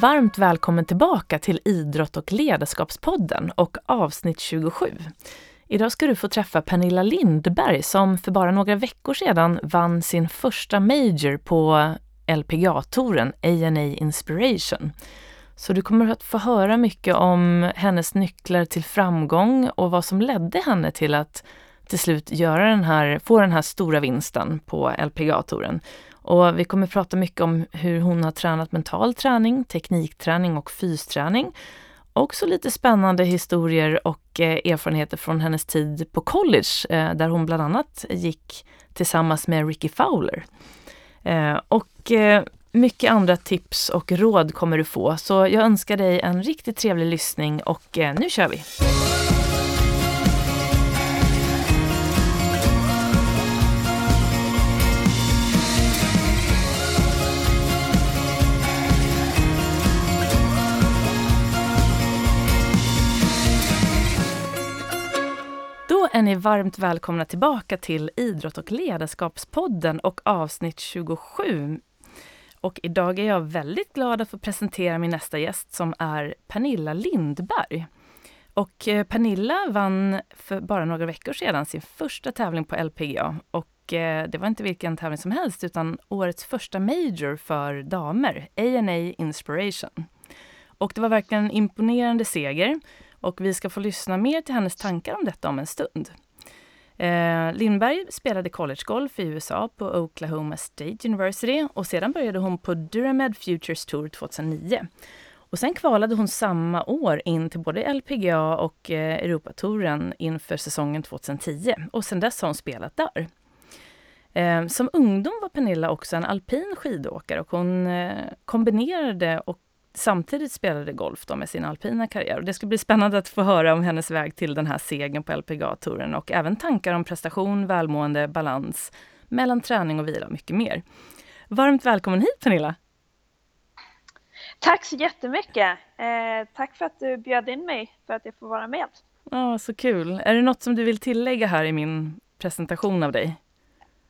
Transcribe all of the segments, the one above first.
Varmt välkommen tillbaka till Idrott och ledarskapspodden och avsnitt 27. Idag ska du få träffa Pernilla Lindberg som för bara några veckor sedan vann sin första major på LPGA-touren A&A Inspiration. Så du kommer att få höra mycket om hennes nycklar till framgång och vad som ledde henne till att till slut göra den här, få den här stora vinsten på LPGA-touren. Och vi kommer prata mycket om hur hon har tränat mental träning, teknikträning och fysträning. Också lite spännande historier och eh, erfarenheter från hennes tid på college eh, där hon bland annat gick tillsammans med Ricky Fowler. Eh, och mycket andra tips och råd kommer du få, så jag önskar dig en riktigt trevlig lyssning och nu kör vi! Är ni varmt välkomna tillbaka till Idrott och ledarskapspodden och avsnitt 27. Och idag är jag väldigt glad att få presentera min nästa gäst som är Pernilla Lindberg. Och eh, Pernilla vann för bara några veckor sedan sin första tävling på LPGA och eh, det var inte vilken tävling som helst utan årets första major för damer, A&A Inspiration. Och det var verkligen en imponerande seger och vi ska få lyssna mer till hennes tankar om detta om en stund. Eh, Lindberg spelade collegegolf i USA på Oklahoma State University och sedan började hon på Duramed Futures Tour 2009. Och sen kvalade hon samma år in till både LPGA och eh, Europatouren inför säsongen 2010 och sen dess har hon spelat där. Eh, som ungdom var Pernilla också en alpin skidåkare och hon eh, kombinerade och samtidigt spelade golf då med sin alpina karriär. det ska bli spännande att få höra om hennes väg till den här segern på LPGA-touren och även tankar om prestation, välmående, balans mellan träning och vila och mycket mer. Varmt välkommen hit Pernilla! Tack så jättemycket! Eh, tack för att du bjöd in mig för att jag får vara med. Ja, Så kul! Är det något som du vill tillägga här i min presentation av dig?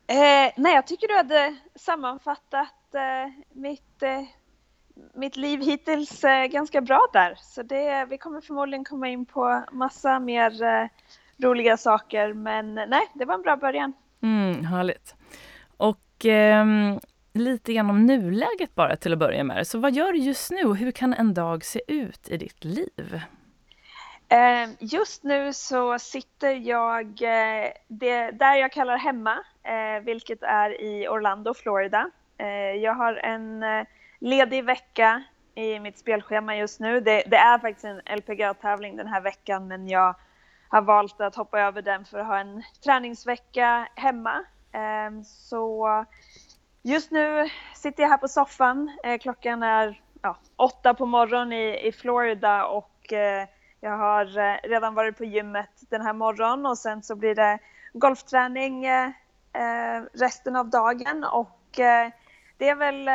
Eh, nej, jag tycker du hade sammanfattat eh, mitt eh, mitt liv hittills eh, ganska bra där. Så det, vi kommer förmodligen komma in på massa mer eh, roliga saker. Men nej, det var en bra början. Mm, härligt. Och eh, lite grann om nuläget bara till att börja med. Så vad gör du just nu och hur kan en dag se ut i ditt liv? Eh, just nu så sitter jag eh, det, där jag kallar hemma, eh, vilket är i Orlando, Florida. Jag har en ledig vecka i mitt spelschema just nu. Det, det är faktiskt en LPGA-tävling den här veckan men jag har valt att hoppa över den för att ha en träningsvecka hemma. Ehm, så just nu sitter jag här på soffan. Eh, klockan är ja, åtta på morgonen i, i Florida och eh, jag har eh, redan varit på gymmet den här morgonen och sen så blir det golfträning resten av dagen och det är väl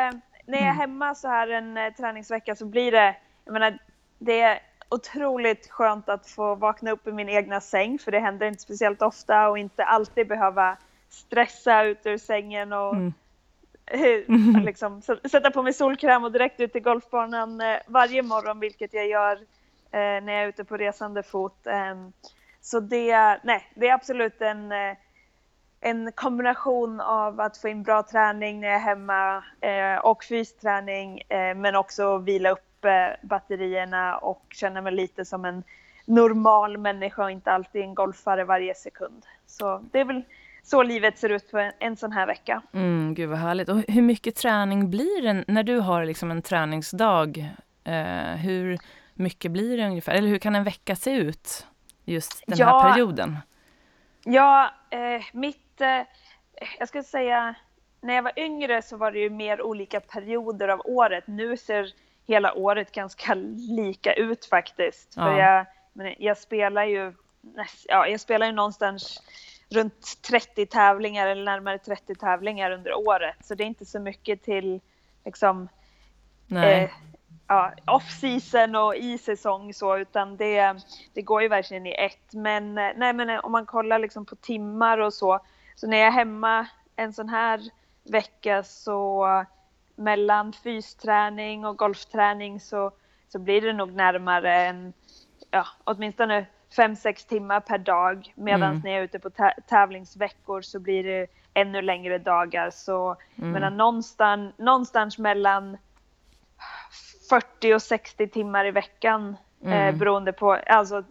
när jag är mm. hemma så här en eh, träningsvecka så blir det, jag menar, det är otroligt skönt att få vakna upp i min egna säng för det händer inte speciellt ofta och inte alltid behöva stressa ut ur sängen och mm. liksom, sätta på mig solkräm och direkt ut till golfbanan eh, varje morgon, vilket jag gör eh, när jag är ute på resande fot. Så det, nej, det är absolut en en kombination av att få in bra träning när jag är hemma eh, och fysträning eh, men också vila upp eh, batterierna och känna mig lite som en normal människa och inte alltid en golfare varje sekund. Så det är väl så livet ser ut på en, en sån här vecka. Mm, gud vad härligt. Och hur mycket träning blir det när du har liksom en träningsdag? Eh, hur mycket blir det ungefär? Eller hur kan en vecka se ut just den ja, här perioden? Ja, eh, mitt inte, jag skulle säga, när jag var yngre så var det ju mer olika perioder av året. Nu ser hela året ganska lika ut faktiskt. Ja. För jag, men jag spelar ju, ja, jag spelar ju någonstans runt 30 tävlingar eller närmare 30 tävlingar under året. Så det är inte så mycket till liksom eh, ja, off-season och i säsong så, utan det, det går ju verkligen i ett. Men, nej, men om man kollar liksom på timmar och så, så när jag är hemma en sån här vecka så mellan fysträning och golfträning så, så blir det nog närmare en, ja, åtminstone fem sex timmar per dag. Medan mm. när jag är ute på tävlingsveckor så blir det ännu längre dagar. Så mm. menar, någonstans, någonstans mellan 40 och 60 timmar i veckan eh, mm. eh, beroende på, alltså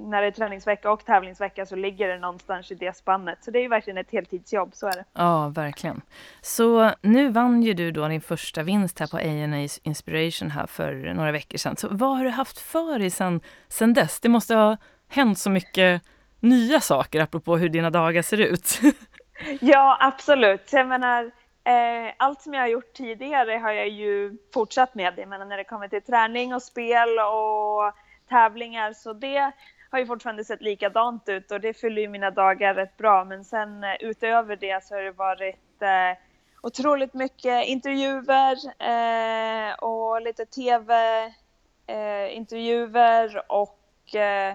när det är träningsvecka och tävlingsvecka så ligger det någonstans i det spannet. Så det är ju verkligen ett heltidsjobb, så är det. Ja, verkligen. Så nu vann ju du då din första vinst här på A&A Inspiration här för några veckor sedan. Så vad har du haft för dig sedan, sedan dess? Det måste ha hänt så mycket nya saker apropå hur dina dagar ser ut. ja, absolut. Jag menar, eh, allt som jag har gjort tidigare har jag ju fortsatt med. Jag menar när det kommer till träning och spel och tävlingar så det har ju fortfarande sett likadant ut och det fyller ju mina dagar rätt bra. Men sen eh, utöver det så har det varit eh, otroligt mycket intervjuer eh, och lite tv-intervjuer eh, och eh,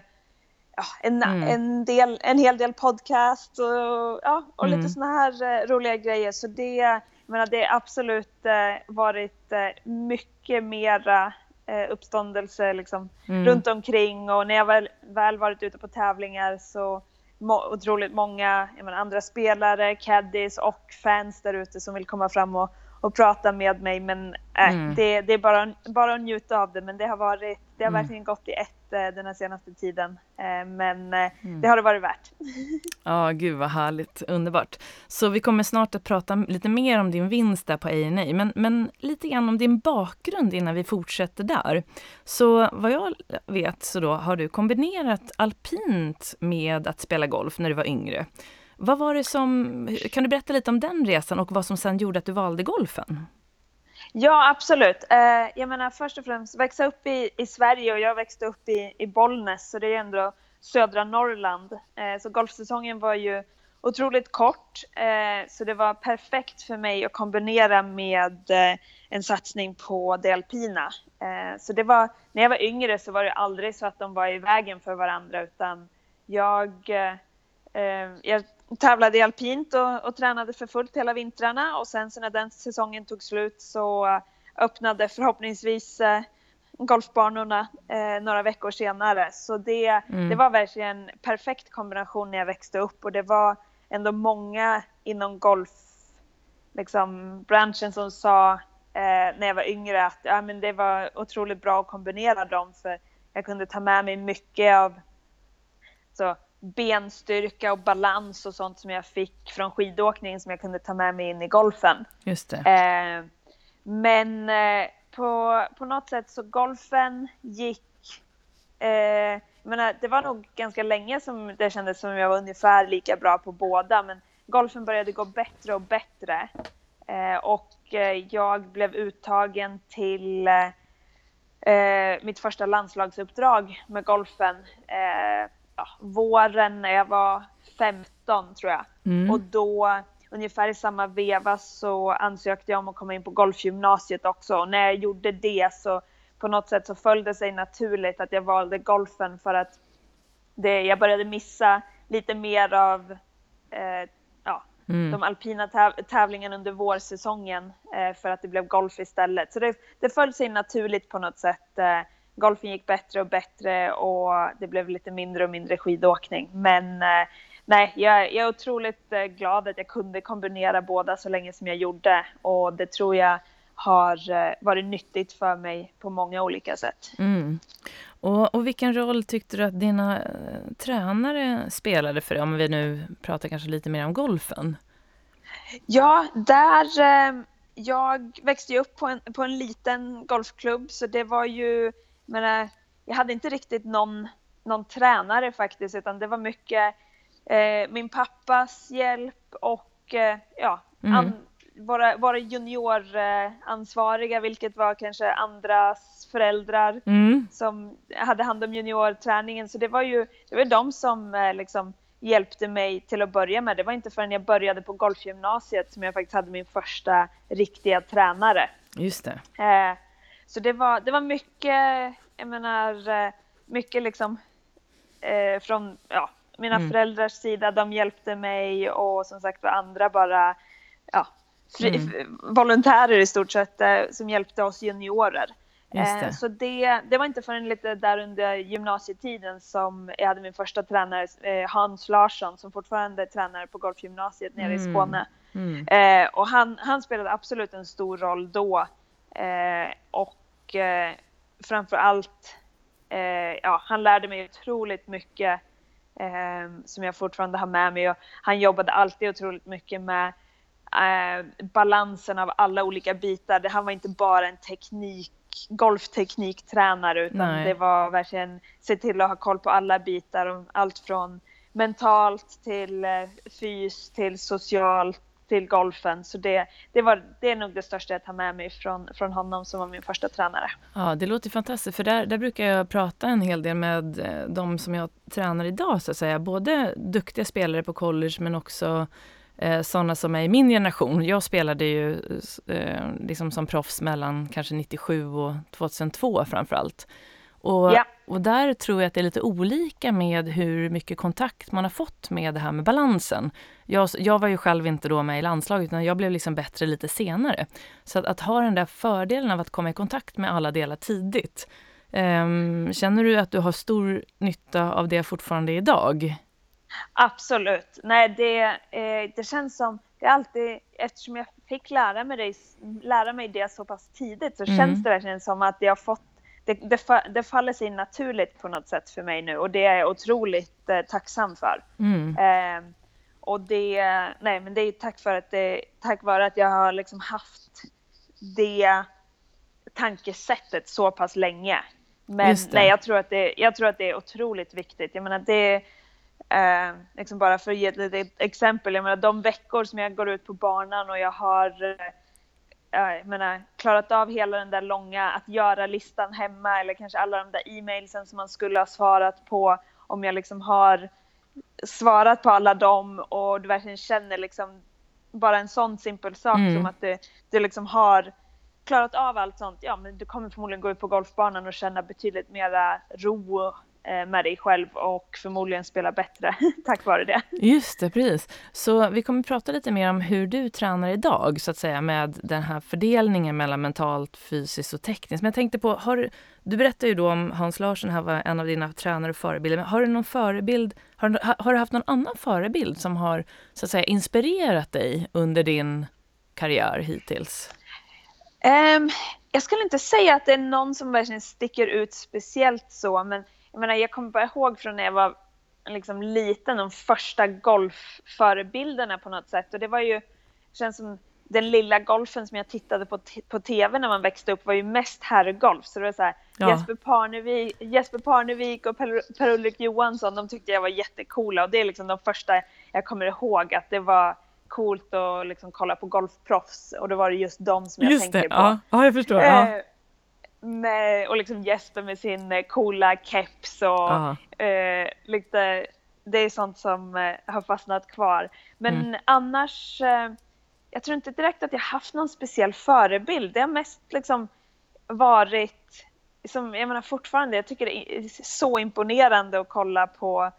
ja, en, mm. en, del, en hel del podcast och, ja, och mm. lite sådana här eh, roliga grejer. Så det, menar, det har absolut varit mycket mera eh, uppståndelse liksom, mm. runt omkring och när jag väl, väl varit ute på tävlingar så må, otroligt många menar, andra spelare, caddies och fans där ute som vill komma fram och, och prata med mig men äh, mm. det, det, är bara, bara att njuta av det men det har, varit, det har mm. verkligen gått i ett Eh, den här senaste tiden. Eh, men eh, mm. det har det varit värt. Ja, gud vad härligt, underbart. Så vi kommer snart att prata lite mer om din vinst där på A&A, men, men lite grann om din bakgrund innan vi fortsätter där. Så vad jag vet så då har du kombinerat alpint med att spela golf när du var yngre. Vad var det som, kan du berätta lite om den resan och vad som sen gjorde att du valde golfen? Ja, absolut. Eh, jag menar först och främst växa upp i, i Sverige och jag växte upp i, i Bollnäs så det är ändå södra Norrland. Eh, så golfsäsongen var ju otroligt kort eh, så det var perfekt för mig att kombinera med eh, en satsning på det alpina. Eh, så det var, när jag var yngre så var det aldrig så att de var i vägen för varandra utan jag, eh, jag tävlade i alpint och, och, tränade för fullt hela vintrarna och sen så när den säsongen tog slut så öppnade förhoppningsvis eh, golfbanorna eh, några veckor senare. Så det, mm. det var verkligen en perfekt kombination när jag växte upp och det var ändå många inom golf liksom, som sa eh, när jag var yngre att ja, men det var otroligt bra att kombinera dem för jag kunde ta med mig mycket av så, benstyrka och balans och sånt som jag fick från skidåkningen som jag kunde ta med mig in i golfen. Just det. Eh, men eh, på, på något sätt så golfen gick... Eh, menar, det var nog ganska länge som det kändes som jag var ungefär lika bra på båda men golfen började gå bättre och bättre. Eh, och eh, jag blev uttagen till eh, mitt första landslagsuppdrag med golfen ja, våren när jag var 15 tror jag. Mm. Och då ungefär i samma veva så ansökte jag om att komma in på golfgymnasiet också. Och när jag gjorde det så på något sätt så föll det sig naturligt att jag valde golfen för att det, jag började missa lite mer av eh, ja, mm. de alpina täv tävlingarna under vårsäsongen eh, för att det blev golf istället. Så det, det föll sig naturligt på något sätt. Eh, golfen gick bättre och bättre och det blev lite mindre och mindre skidåkning. Men eh, nej, jag, jag, är otroligt eh, glad att jag kunde kombinera båda så länge som jag gjorde och det tror jag har eh, varit nyttigt för mig på många olika sätt. Mm. Och, och, vilken roll tyckte du att dina tränare spelade för dig, om vi nu pratar kanske lite mer om golfen? Ja, där... jag växte ju upp på en, på en liten golfklubb så det var ju men äh, jag hade inte riktigt någon, någon tränare faktiskt utan det var mycket eh, min pappas hjälp och eh, ja, mm. an, våra, våra junioransvariga, vilket var kanske andras föräldrar mm. som hade hand om juniorträningen. Så det var ju det var de som eh, liksom hjälpte mig till att börja med. Det var inte förrän jag började på golfgymnasiet som jag faktiskt hade min första riktiga tränare. Just det. Eh, så det var, det var mycket, jag menar, eh, mycket liksom eh, från ja, mina mm. föräldrars sida. De hjälpte mig och som sagt andra bara ja, fri, mm. volontärer i stort sett som hjälpte oss juniorer. Det. Så det, det var inte förrän lite där under gymnasietiden som jag hade min första tränare, Hans Larsson, som fortfarande är tränare på golfgymnasiet nere mm. i Skåne. Mm. Eh, och han, han spelade absolut en stor roll då. Eh, och eh, framför allt, eh, ja, han lärde mig otroligt mycket eh, som jag fortfarande har med mig. Och han jobbade alltid otroligt mycket med eh, balansen av alla olika bitar. Han var inte bara en teknik golftekniktränare utan Nej. det var verkligen se till att ha koll på alla bitar, allt från mentalt till eh, fys till socialt till golfen. Så det, det, var, det är nog det största jag tar med mig från, från honom som var min första tränare. Ja, det låter fantastiskt för där, där brukar jag prata en hel del med eh, de som jag tränar idag så att säga. Både duktiga spelare på college men också eh, sådana som är i min generation. Jag spelade ju eh, liksom som proffs mellan kanske 97 och 2002 framför allt. Och, ja. och där tror jag att det är lite olika med hur mycket kontakt man har fått med det här med balansen. Jag, jag var ju själv inte då med i landslaget utan jag blev liksom bättre lite senare. Så att, att ha den där fördelen av att komma i kontakt med alla delar tidigt. Um, känner du att du har stor nytta av det fortfarande idag? Absolut. Nej, det, eh, det känns som, det är alltid, eftersom jag fick lära mig det, lära mig det så pass tidigt så mm. känns det verkligen som att jag har fått det, det, det, faller sig naturligt på något sätt för mig nu och det är jag otroligt eh, tacksam för. Mm. Eh, och det, nej men det är tack, för att det, tack vare att jag har liksom haft det tankesättet så pass länge. Men nej, jag tror, att det, jag tror att det är otroligt viktigt. Jag menar, det, eh, liksom bara för att ge ett litet exempel, jag menar de veckor som jag går ut på banan och jag har eh, jag menar, klarat av hela den där långa att göra-listan hemma eller kanske alla de där e-mailsen som man skulle ha svarat på om jag liksom har svarat på alla dem och du verkligen känner liksom bara en sån simpel sak mm. som att du, du liksom har klarat av allt sånt, ja men du kommer förmodligen gå ut på golfbanan och känna betydligt mera ro med dig själv och förmodligen spela bättre tack vare det. Just det, precis. Så vi kommer prata lite mer om hur du tränar idag, så att säga, med den här fördelningen mellan mentalt, fysiskt och tekniskt. Men jag tänkte på, har, du berättade ju då om Hans Larsson här var en av dina tränare och förebilder. Men har du någon förebild, har, har du haft någon annan förebild som har så att säga inspirerat dig under din karriär hittills? Um, jag skulle inte säga att det är någon som verkligen sticker ut speciellt så, men jag menar, jag kommer bara ihåg från när jag var liksom liten, de första golfförebilderna på något sätt. Och det var ju, känns som den lilla golfen som jag tittade på på tv när man växte upp var ju mest herrgolf. Så det var så här, ja. Jesper, Parnevik, Jesper Parnevik och Per-Ulrik Johansson, de tyckte jag var jättecoola. Och det är liksom de första jag kommer ihåg att det var coolt att liksom kolla på golfproffs. Och då var det just de som jag just tänker det. på. Ja, ja jag förstår. Ja. Med, och liksom Jesper med sin eh, coola keps och eh, lite, det är sånt som eh, har fastnat kvar. Men mm. annars, eh, jag tror inte direkt att jag haft någon speciell förebild. Det har mest liksom varit, som, jag menar fortfarande, jag tycker det är så imponerande att kolla på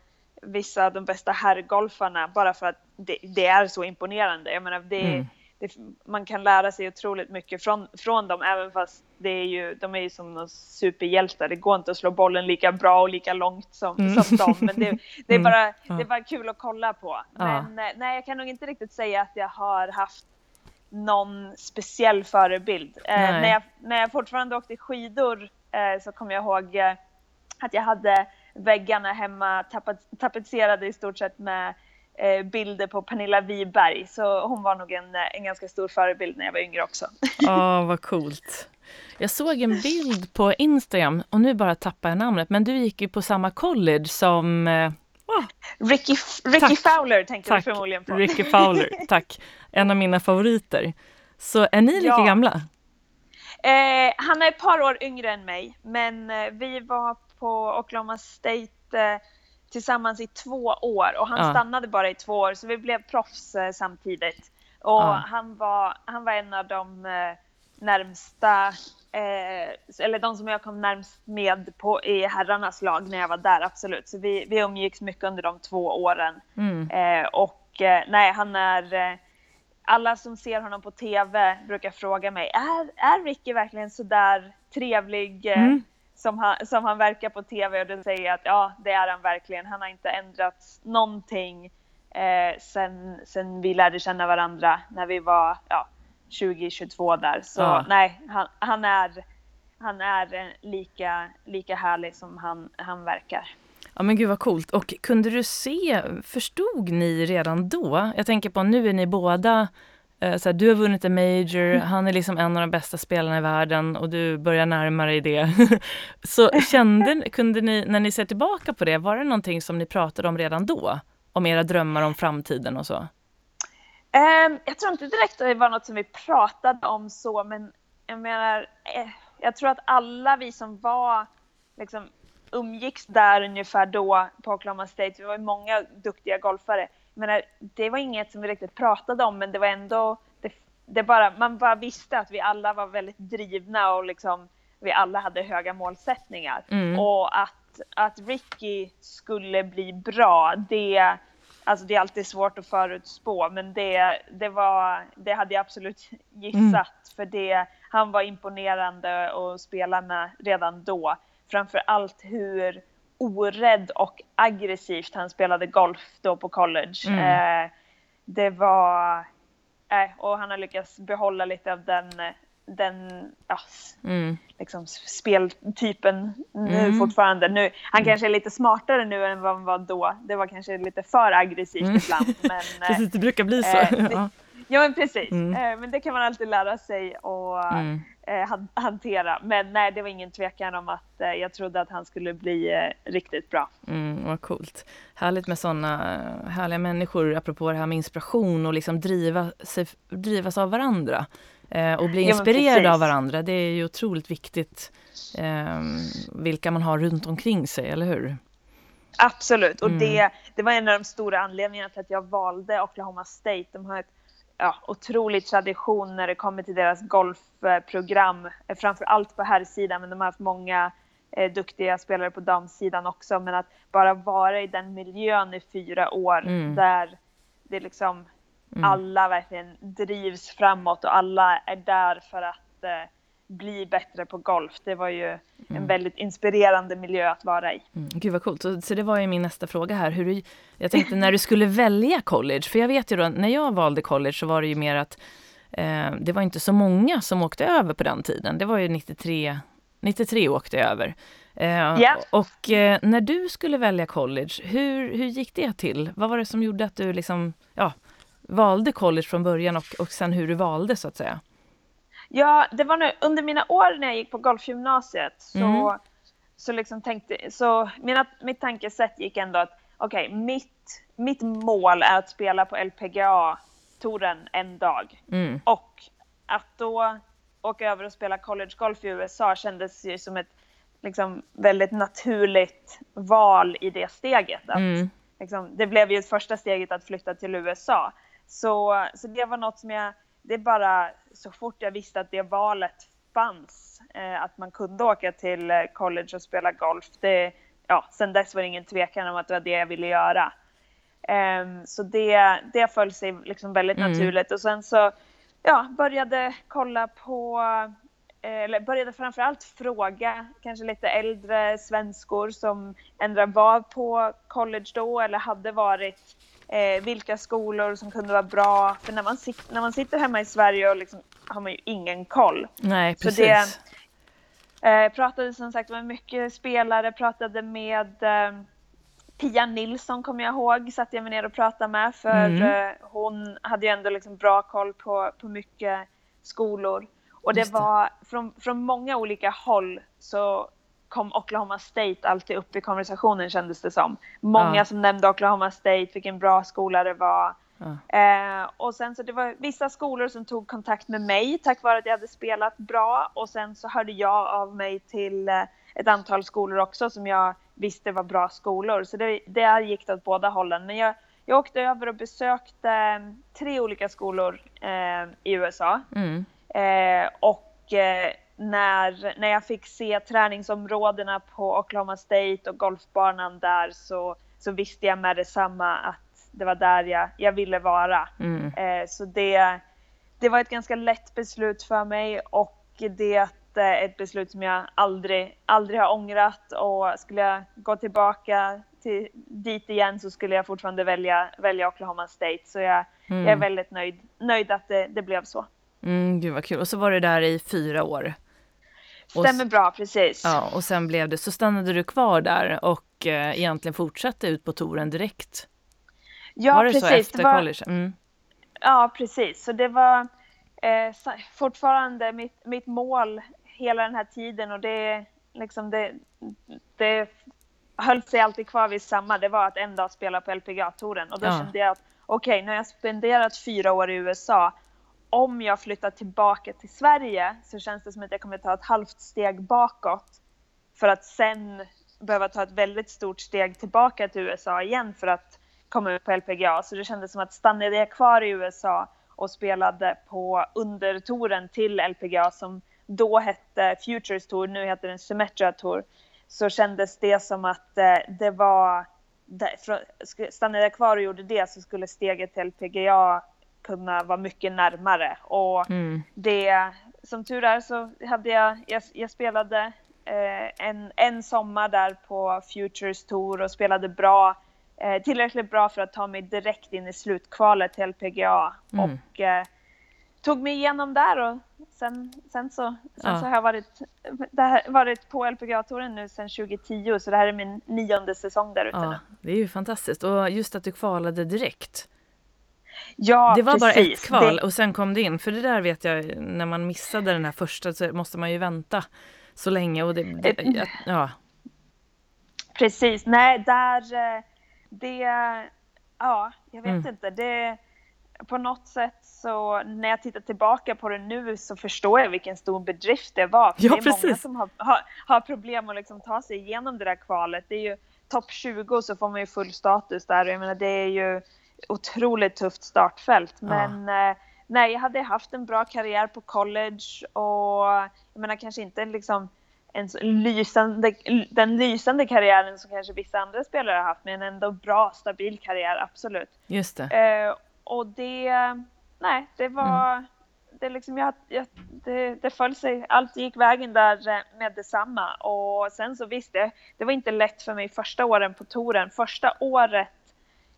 vissa av de bästa herrgolfarna bara för att det, det är så imponerande. Jag menar, det, mm det, man kan lära sig otroligt mycket från, från dem, även fast det är ju, de är ju som några superhjältar. Det går inte att slå bollen lika bra och lika långt som, mm. som dem, men det, det, är mm. bara, mm. det är bara kul att kolla på. Men ja. Eh, nej, jag kan nog inte riktigt säga att jag har haft någon speciell förebild. Eh, när, jag, när jag fortfarande åkte skidor eh, så kommer jag ihåg eh, att jag hade väggarna hemma tapetserade i stort sett med bilder på Pernilla Wiberg. Så hon var nog en, en ganska stor förebild när jag var yngre också. Ja, oh, vad coolt. Jag såg en bild på Instagram och nu bara tappar jag namnet, men du gick ju på samma college som Oh. Ricky, Ricky Fowler tänker tack. du förmodligen på. Ricky Fowler, tack. En av mina favoriter. Så är ni lika ja. gamla? Eh, han är ett par år yngre än mig, men eh, vi var på Oklahoma State eh, tillsammans i två år och han ja. stannade bara i två år så vi blev proffs eh, samtidigt. Och ja. han, var, han var en av de eh, närmsta, eh, eller de som jag kom närmst med på, i herrarnas lag när jag var där, absolut. Så vi, vi umgicks mycket under de två åren. Mm. Eh, och eh, nej, han är, eh, alla som ser honom på TV brukar fråga mig, är, är Ricky verkligen så där trevlig eh, mm. Som, han, som han verkar på TV? Och då säger att ja, det är han verkligen. Han har inte ändrats någonting eh, sen, sen vi lärde känna varandra när vi var ja, 2022 där. Så ja. nej, han, han, är, han är lika, lika härlig som han, han verkar. Ja men gud vad coolt. Och kunde du se, förstod ni redan då? Jag tänker på nu är ni båda eh, så här, du har vunnit en major, mm. han är liksom en av de bästa spelarna i världen och du börjar närma dig det. så kände, kunde ni, när ni ser tillbaka på det, var det någonting som ni pratade om redan då? Om era drömmar om framtiden och så? Um, jag tror inte direkt att det var något som vi pratade om så, men jag menar, eh, jag tror att alla vi som var liksom umgicks där ungefär då på Oklahoma State. Vi var många duktiga golfare. Men det var inget som vi riktigt pratade om, men det var ändå, det, det bara, man bara visste att vi alla var väldigt drivna och liksom, vi alla hade höga målsättningar. Mm. Och att, att Ricky skulle bli bra, det, alltså det är alltid svårt att förutspå, men det, det, var, det hade jag absolut gissat, mm. för det, han var imponerande att spela med redan då framför allt hur orädd och aggressivt han spelade golf då på college. Mm. Eh, det var, eh, och han har lyckats behålla lite av den, den ja, mm. liksom speltypen nu mm. fortfarande. Nu, han mm. kanske är lite smartare nu än vad han var då. Det var kanske lite för aggressivt mm. ibland. Men, precis, det brukar bli så. Eh, det, ja, men precis. Mm. Eh, men det kan man alltid lära sig och eh, hantera. Men nej, det var ingen tvekan om att eh, jag trodde att han skulle bli eh, riktigt bra. Mm, vad coolt. Härligt med sådana eh, härliga människor, apropå det här med inspiration och liksom driva sig, drivas av varandra. Eh, och bli inspirerade ja, av varandra. Det är ju otroligt viktigt ehm, vilka man har runt omkring sig, eller hur? Absolut, och mm. det, det var en av de stora anledningarna till att jag valde Oklahoma State. De har ett ja, otrolig tradition när det kommer till deras golfprogram, framför allt på herrsidan, men de har haft många eh, duktiga spelare på damsidan också. Men att bara vara i den miljön i fyra år mm. där det liksom mm. alla verkligen drivs framåt och alla är där för att eh, bli bättre på golf. Det var ju mm. en väldigt inspirerande miljö att vara i. Mm. Gud vad coolt. Så, så det var ju min nästa fråga här. Hur du, jag tänkte när du skulle välja college, för jag vet ju då när jag valde college så var det ju mer att eh, det var inte så många som åkte över på den tiden. Det var ju 93, 93 åkte jag över. Eh, yeah. Och eh, när du skulle välja college, hur, hur gick det till? Vad var det som gjorde att du liksom, ja, valde college från början och, och sen hur du valde så att säga? Ja, det var nu under mina år när jag gick på golfgymnasiet så, mm. så liksom tänkte, så mina, mitt tankesätt gick ändå att okej, okay, mitt, mitt mål är att spela på LPGA-touren en dag. Mm. Och att då åka över och spela college golf i USA kändes ju som ett liksom, väldigt naturligt val i det steget. Att, mm. liksom, det blev ju första steget att flytta till USA. Så, så det var något som jag det är bara så fort jag visste att det valet fanns, eh, att man kunde åka till eh, college och spela golf. Det, ja, sen dess var det ingen tvekan om att det var det jag ville göra. Um, så det, det föll sig liksom väldigt mm. naturligt. Och sen så ja, började kolla på, eh, eller började framförallt fråga kanske lite äldre svenskor som ändå var på college då eller hade varit eh, vilka skolor som kunde vara bra. För när man, när man sitter hemma i Sverige och liksom, har man ju ingen koll. Nej, precis. Så det, eh, pratade som sagt med mycket spelare, pratade med eh, Pia Nilsson kommer jag ihåg, satt jag mig ner och pratade med för mm. eh, hon hade ju ändå liksom bra koll på, på mycket skolor. Och det, det. var från, från många olika håll så kom Oklahoma State alltid upp i konversationen kändes det som. Många ja. som nämnde Oklahoma State, vilken bra skola det var. Ja. Eh, och sen så det var vissa skolor som tog kontakt med mig tack vare att jag hade spelat bra och sen så hörde jag av mig till eh, ett antal skolor också som jag visste var bra skolor. Så det, det gick åt båda hållen. Men jag, jag åkte över och besökte eh, tre olika skolor eh, i USA. Mm. Eh, och eh, när, när jag fick se träningsområdena på Oklahoma State och golfbanan där så, så visste jag med detsamma att det var där jag, jag ville vara. Mm. Eh, så det, det var ett ganska lätt beslut för mig och det är ett beslut som jag aldrig, aldrig har ångrat och skulle jag gå tillbaka till, dit igen så skulle jag fortfarande välja, välja Oklahoma State. Så jag, Mm. jag är väldigt nöjd, nöjd att det, det blev så. Mm, gud vad kul. Och så var du där i fyra år. Och Stämmer bra, precis. Ja, och sen blev det, så stannade du kvar där och eh, egentligen fortsatte ut på touren direkt. ja var det precis. så efter det var, college? Mm. Ja, precis. Så det var eh, fortfarande mitt, mitt mål hela den här tiden och det, liksom det, det höll sig alltid kvar vid samma. Det var att en dag spela på LPGA-touren och då Ja. kände jag att okej, nu har jag spenderat fyra år i USA. Om jag flyttar tillbaka till Sverige så känns det som att jag kommer ta ett halvt steg bakåt för att sen behöva ta ett väldigt stort steg tillbaka till USA igen för att komma ut på LPGA. Så det kändes som att stannade jag kvar i USA och spelade på undertouren till LPGA som då hette Futures Tour, nu heter den Symmetra Tour, så kändes det som att eh, det var, stannade jag kvar och gjorde det så skulle steget till LPGA kunna vara mycket närmare. Och Mm. det, som tur är så hade jag, jag, jag spelade eh, en, en sommar där på Futures Tour och spelade bra, eh, tillräckligt bra för att ta mig direkt in i slutkvalet till LPGA. Mm. Och eh, tog mig igenom där och sen, sen, så, sen Ja. så har jag varit, här, varit på LPGA-touren nu sedan 2010 så det här är min nionde säsong där ute nu. Ja, det är ju fantastiskt. Och just att du kvalade direkt. Ja, det var bara ett precis. kval Det- och sen kom det in. För det där vet jag, när man missade den här första så måste man ju vänta så länge. Och det, det, Ett- ja, Precis, nej där, eh, det, ja, jag vet Mm. inte, det, på något sätt så när jag tittar tillbaka på det nu så förstår jag vilken stor bedrift det var. För Ja, det är många precis. som har, har, har problem att liksom ta sig igenom det där kvalet. Det är ju topp 20 så får man ju full status där jag menar det är ju otroligt tufft startfält. Ja. Men eh, nej, jag hade haft en bra karriär på college och jag menar kanske inte liksom en lysande, den lysande karriären som kanske vissa andra spelare har haft, men ändå bra, stabil karriär, absolut. just det. Eh, och det, nej, det var, Mm. det liksom, jag, jag, det, det föll sig, allt gick vägen där eh, med detsamma. Och sen så visst, det, det var inte lätt för mig första åren på touren. Första året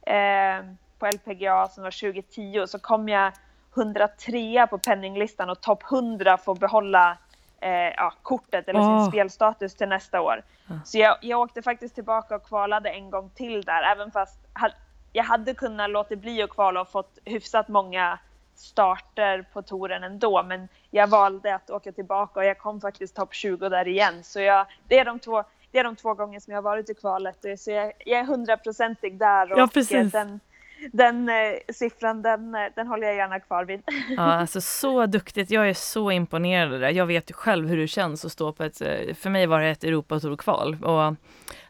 eh, på LPGA som var 2010 så kom jag 103 på penninglistan och topp 100 får behålla eh, ja, kortet eller sin spelstatus till nästa år. Ja. Så jag, jag åkte faktiskt tillbaka och kvalade en gång till där, även fast jag hade kunnat låta bli att kvala och fått hyfsat många starter på touren ändå, men jag valde att åka tillbaka och jag kom faktiskt topp 20 där igen. Så jag, det, är de två, det är de två gånger som jag har varit i kvalet, så jag, jag är hundraprocentig där och Ja, precis. den, den eh, siffran den, eh, den håller jag gärna kvar vid. Ja, alltså så duktigt. Jag är så imponerad av det. Jag vet ju själv hur det känns att stå på ett, eh, för mig var det ett Europatourkval. Och den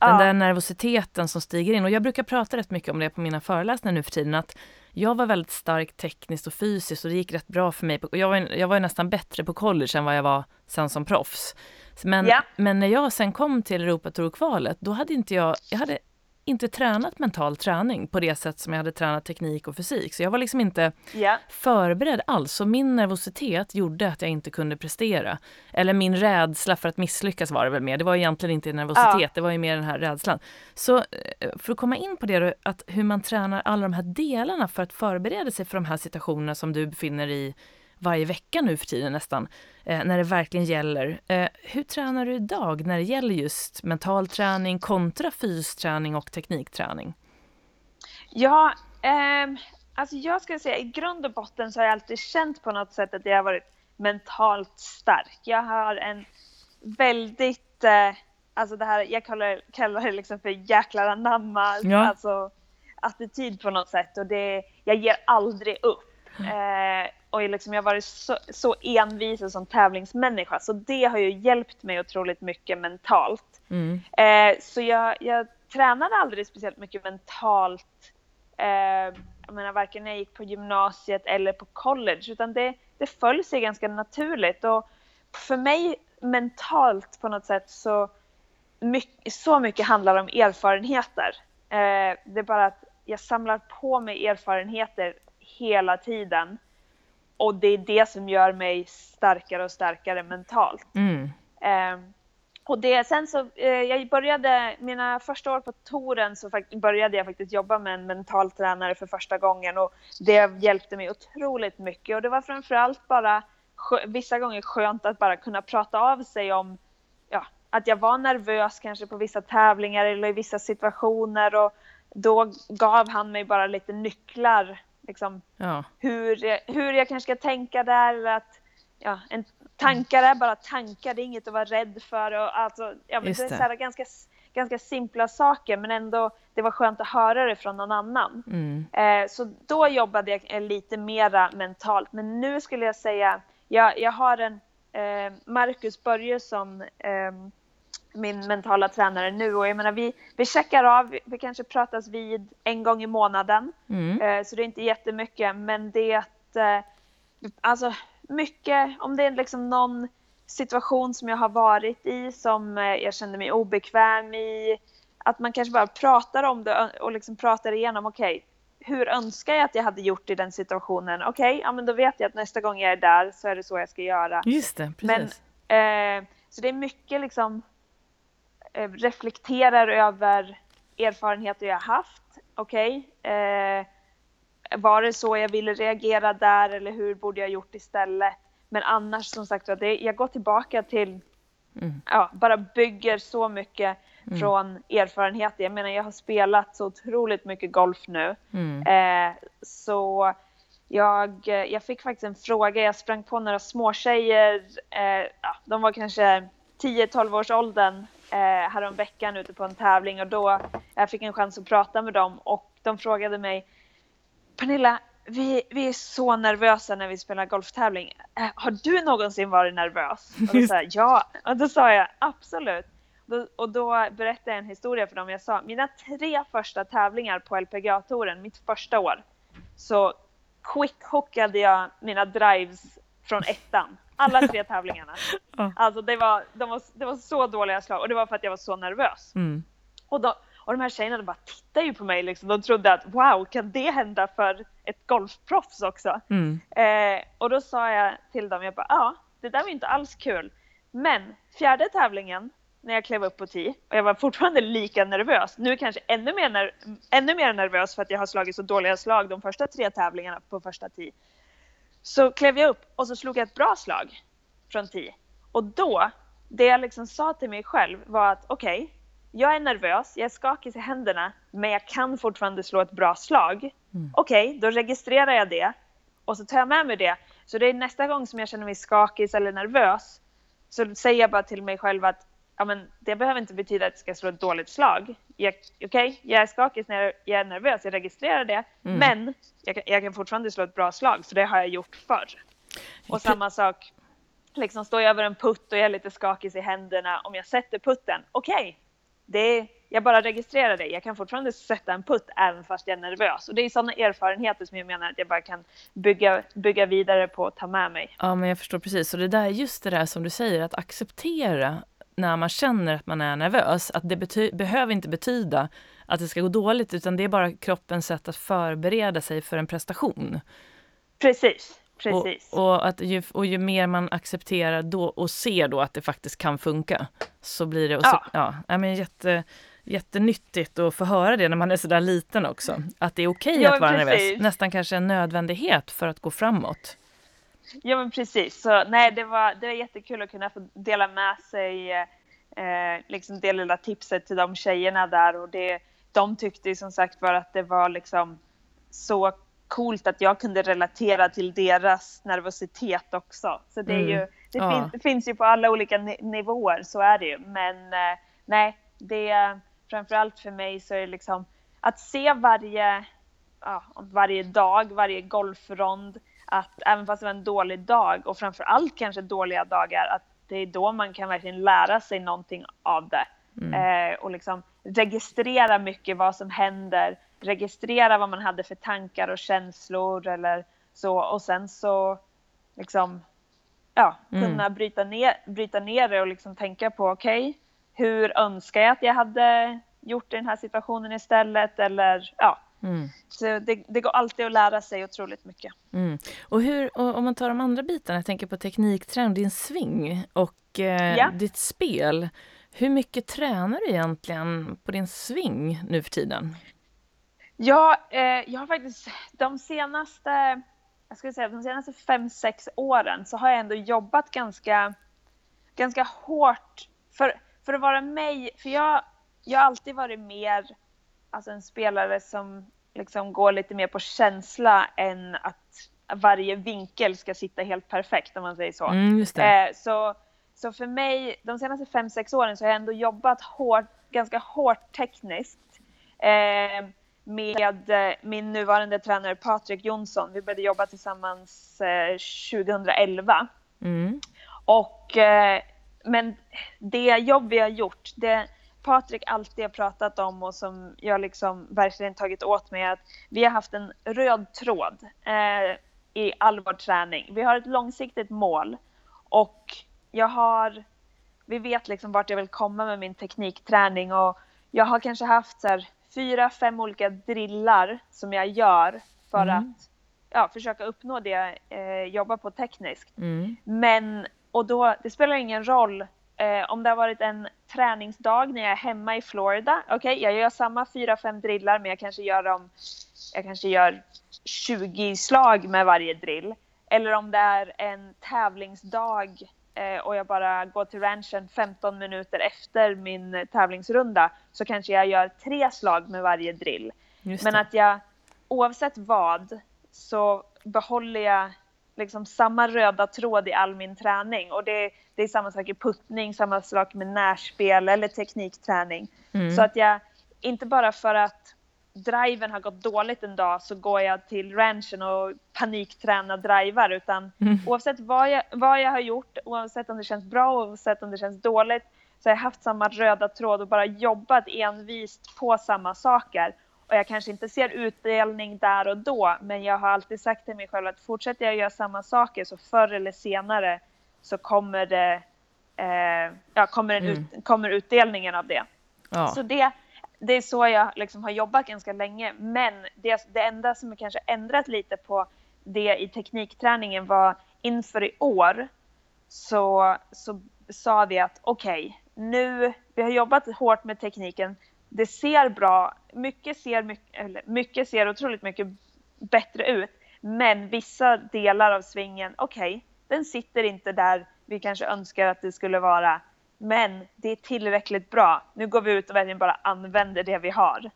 Ja. där nervositeten som stiger in. Och jag brukar prata rätt mycket om det på mina föreläsningar nu för tiden. Att jag var väldigt stark tekniskt och fysiskt och det gick rätt bra för mig. Jag var, jag var nästan bättre på college än vad jag var sen som proffs. Men, Ja. men när jag sen kom till Europatourkvalet, då hade inte jag, jag hade inte tränat mental träning på det sätt som jag hade tränat teknik och fysik. Så jag var liksom inte Ja, förberedd alls. Så min nervositet gjorde att jag inte kunde prestera. Eller min rädsla för att misslyckas var det väl mer. Det var egentligen inte nervositet, Ja. det var ju mer den här rädslan. Så eh, för att komma in på det, att hur man tränar alla de här delarna för att förbereda sig för de här situationerna som du befinner i varje vecka nu för tiden nästan, eh, när det verkligen gäller. Eh, hur tränar du idag när det gäller just mental träning kontra fysträning och teknikträning? Ja, ehm, alltså jag skulle säga i grund och botten så har jag alltid känt på något sätt att jag har varit mentalt stark. Jag har en väldigt, eh, alltså det här, jag kallar, kallar det liksom för jäklar anamma, Ja. alltså attityd på något sätt och det, jag ger aldrig upp. Eh, och liksom jag har varit så, så envis som tävlingsmänniska så det har ju hjälpt mig otroligt mycket mentalt. Mm. Eh, så jag, jag tränade aldrig speciellt mycket mentalt. Eh, jag menar varken när jag gick på gymnasiet eller på college utan det, det föll sig ganska naturligt. Och för mig mentalt på något sätt så mycket, så mycket handlar om erfarenheter. Eh, det är bara att jag samlar på mig erfarenheter hela tiden. Och det är det som gör mig starkare och starkare mentalt. Mm. Eh, och det, sen så, eh, jag började, mina första år på touren så började jag faktiskt jobba med en mental tränare för första gången och det hjälpte mig otroligt mycket och det var framförallt bara vissa gånger skönt att bara kunna prata av sig om ja, att jag var nervös kanske på vissa tävlingar eller i vissa situationer och då gav han mig bara lite nycklar liksom, ja. hur, hur jag kanske ska tänka där eller att ja, en, tankar är bara tankar, det är inget att vara rädd för. Och alltså, ja, men det är så ganska, ganska simpla saker men ändå det var skönt att höra det från någon annan. Mm. Eh, så då jobbade jag lite mera mentalt men nu skulle jag säga, jag, jag har en eh, Marcus Börjesson eh, min mentala tränare nu och jag menar vi, vi checkar av, vi kanske pratas vid en gång i månaden. Mm. Eh, så det är inte jättemycket men det är att eh, alltså mycket, om det är liksom någon situation som jag har varit i som eh, jag kände mig obekväm i, att man kanske bara pratar om det och liksom pratar igenom, okej, okay, hur önskar jag att jag hade gjort i den situationen? Okej, okay, ja men då vet jag att nästa gång jag är där så är det så jag ska göra. Just det, precis. Men, eh, så det är mycket liksom reflekterar över erfarenheter jag haft. Okej, okay, eh, var det så jag ville reagera där eller hur borde jag gjort istället? Men annars som sagt det, jag går tillbaka till, mm. ja, bara bygger så mycket mm. från erfarenhet. Jag menar jag har spelat så otroligt mycket golf nu. Mm. Eh, så jag, jag fick faktiskt en fråga, jag sprang på några småtjejer, eh, ja, de var kanske 10-12 års åldern eh, häromveckan ute på en tävling och då jag fick en chans att prata med dem och de frågade mig Pernilla, vi, vi är så nervösa när vi spelar golftävling. Äh, har du någonsin varit nervös? Och då sa jag, ja, och då sa jag absolut. Och då berättade jag en historia för dem. Jag sa, mina tre första tävlingar på LPGA-touren, mitt första år, så quick-hookade jag mina drives från ettan. Alla tre tävlingarna. Alltså det var, de var, det var så dåliga slag och det var för att jag var så nervös. Mm. Och då, och de här tjejerna bara tittade ju på mig liksom. De trodde att wow, kan det hända för ett golfproffs också? Mm. Eh, och då sa jag till dem, jag bara ja, det där var inte alls kul. Men fjärde tävlingen när jag klev upp på tee och jag var fortfarande lika nervös. Nu kanske ännu mer, ännu mer nervös för att jag har slagit så dåliga slag de första tre tävlingarna på första tee. Så klev jag upp och så slog jag ett bra slag från tee. Och då, det jag liksom sa till mig själv var att okej, okay, jag är nervös, jag är skakig i händerna, men jag kan fortfarande slå ett bra slag. Mm. Okej, okay, då registrerar jag det och så tar jag med mig det. Så det är nästa gång som jag känner mig skakig eller nervös så säger jag bara till mig själv att ja, men det behöver inte betyda att jag ska slå ett dåligt slag. Okej, okay, jag är skakig när jag är nervös, jag registrerar det, mm. men jag kan, jag kan fortfarande slå ett bra slag, för det har jag gjort förr. Och samma sak, liksom står jag över en putt och jag är lite skakig i händerna, om jag sätter putten, okej, okay, det jag bara registrerar det. Jag kan fortfarande sätta en putt även fast jag är nervös. Och det är sådana erfarenheter som jag menar att jag bara kan bygga, bygga vidare på och ta med mig. Ja, men jag förstår precis. Och det där, just det där som du säger, att acceptera när man känner att man är nervös, att det behöver inte betyda att det ska gå dåligt, utan det är bara kroppens sätt att förbereda sig för en prestation. Precis. Precis. Och, och, att ju, och ju mer man accepterar då och ser då att det faktiskt kan funka så blir det... Och så, ja. ja men jätte, jättenyttigt att få höra det när man är sådär liten också. Att det är okej okay ja, att vara precis. nervös. Nästan kanske en nödvändighet för att gå framåt. Ja men precis. Så, nej, det, var, det var jättekul att kunna få dela med sig eh, liksom det lilla tipset till de tjejerna där och det, de tyckte som sagt var att det var liksom så coolt att jag kunde relatera till deras nervositet också. Så det, är ju, mm. det, ja. fin, det finns ju på alla olika nivåer, så är det ju. Men eh, nej, det framförallt för mig så är det liksom att se varje, ja, varje dag, varje golfrond, att även fast det var en dålig dag och framförallt kanske dåliga dagar, att det är då man kan verkligen lära sig någonting av det. Mm. Eh, och liksom registrera mycket vad som händer, registrera vad man hade för tankar och känslor eller så och sen så liksom ja, mm. kunna mm. bryta, ner, bryta ner det och liksom tänka på okej, okay, hur önskar jag att jag hade gjort i den här situationen istället eller ja, Mm. Så det, det, går alltid att lära sig otroligt mycket. Mm. Och hur, och om man tar de andra bitarna, jag tänker på teknikträning, din sving och eh, ja. ditt spel. Hur mycket tränar du egentligen på din sving nu för tiden? Ja, eh, jag har faktiskt de senaste, jag skulle säga de senaste fem, sex åren så har jag ändå jobbat ganska, ganska hårt för, för att vara mig. För jag, jag har alltid varit mer alltså en spelare som liksom går lite mer på känsla än att varje vinkel ska sitta helt perfekt om man säger så. Mm, eh, så, så för mig, de senaste fem sex åren så har jag ändå jobbat hårt, ganska hårt tekniskt eh, med eh, min nuvarande tränare Patrik Jonsson. Vi började jobba tillsammans 2011. Eh, mm. Och, eh, men det jobb vi har gjort, det, Patrik alltid har pratat om och som jag liksom verkligen tagit åt mig att vi har haft en röd tråd eh, i all vår träning. Vi har ett långsiktigt mål och jag har, vi vet liksom vart jag vill komma med min teknikträning och jag har kanske haft så här, fyra, fem olika drillar som jag gör för mm. att ja, försöka uppnå det jag eh, jobbar på tekniskt. Mm. Men, och då, det spelar ingen roll Eh, om det har varit en träningsdag när jag är hemma i Florida, okej, okay, jag gör samma fyra, fem drillar, men jag kanske gör dem, jag kanske gör 20 slag med varje drill. Eller om det är en tävlingsdag eh, och jag bara går till ranchen 15 minuter efter min tävlingsrunda, så kanske jag gör tre slag med varje drill. Men att jag, oavsett vad, så behåller jag liksom samma röda tråd i all min träning. Och det, det är samma sak i puttning, samma sak med närspel eller teknikträning. Mm. Så att jag, inte bara för att driven har gått dåligt en dag så går jag till ranchen och paniktränar drivar utan mm. oavsett vad jag, vad jag har gjort, oavsett om det känns bra, oavsett om det känns dåligt så har jag haft samma röda tråd och bara jobbat envist på samma saker och jag kanske inte ser utdelning där och då, men jag har alltid sagt till mig själv att fortsätter jag göra samma saker så förr eller senare så kommer det, eh, ja, kommer, mm. ut, kommer utdelningen av det. Ja. Så det, det är så jag liksom har jobbat ganska länge. Men det, det enda som kanske ändrat lite på det i teknikträningen var inför i år så, så sa vi att okej, okay, nu, vi har jobbat hårt med tekniken, det ser bra, mycket ser, mycket, eller mycket ser otroligt mycket bättre ut. Men vissa delar av svingen, okej, okay, den sitter inte där vi kanske önskar att det skulle vara. Men det är tillräckligt bra. Nu går vi ut och verkligen bara använder det vi har.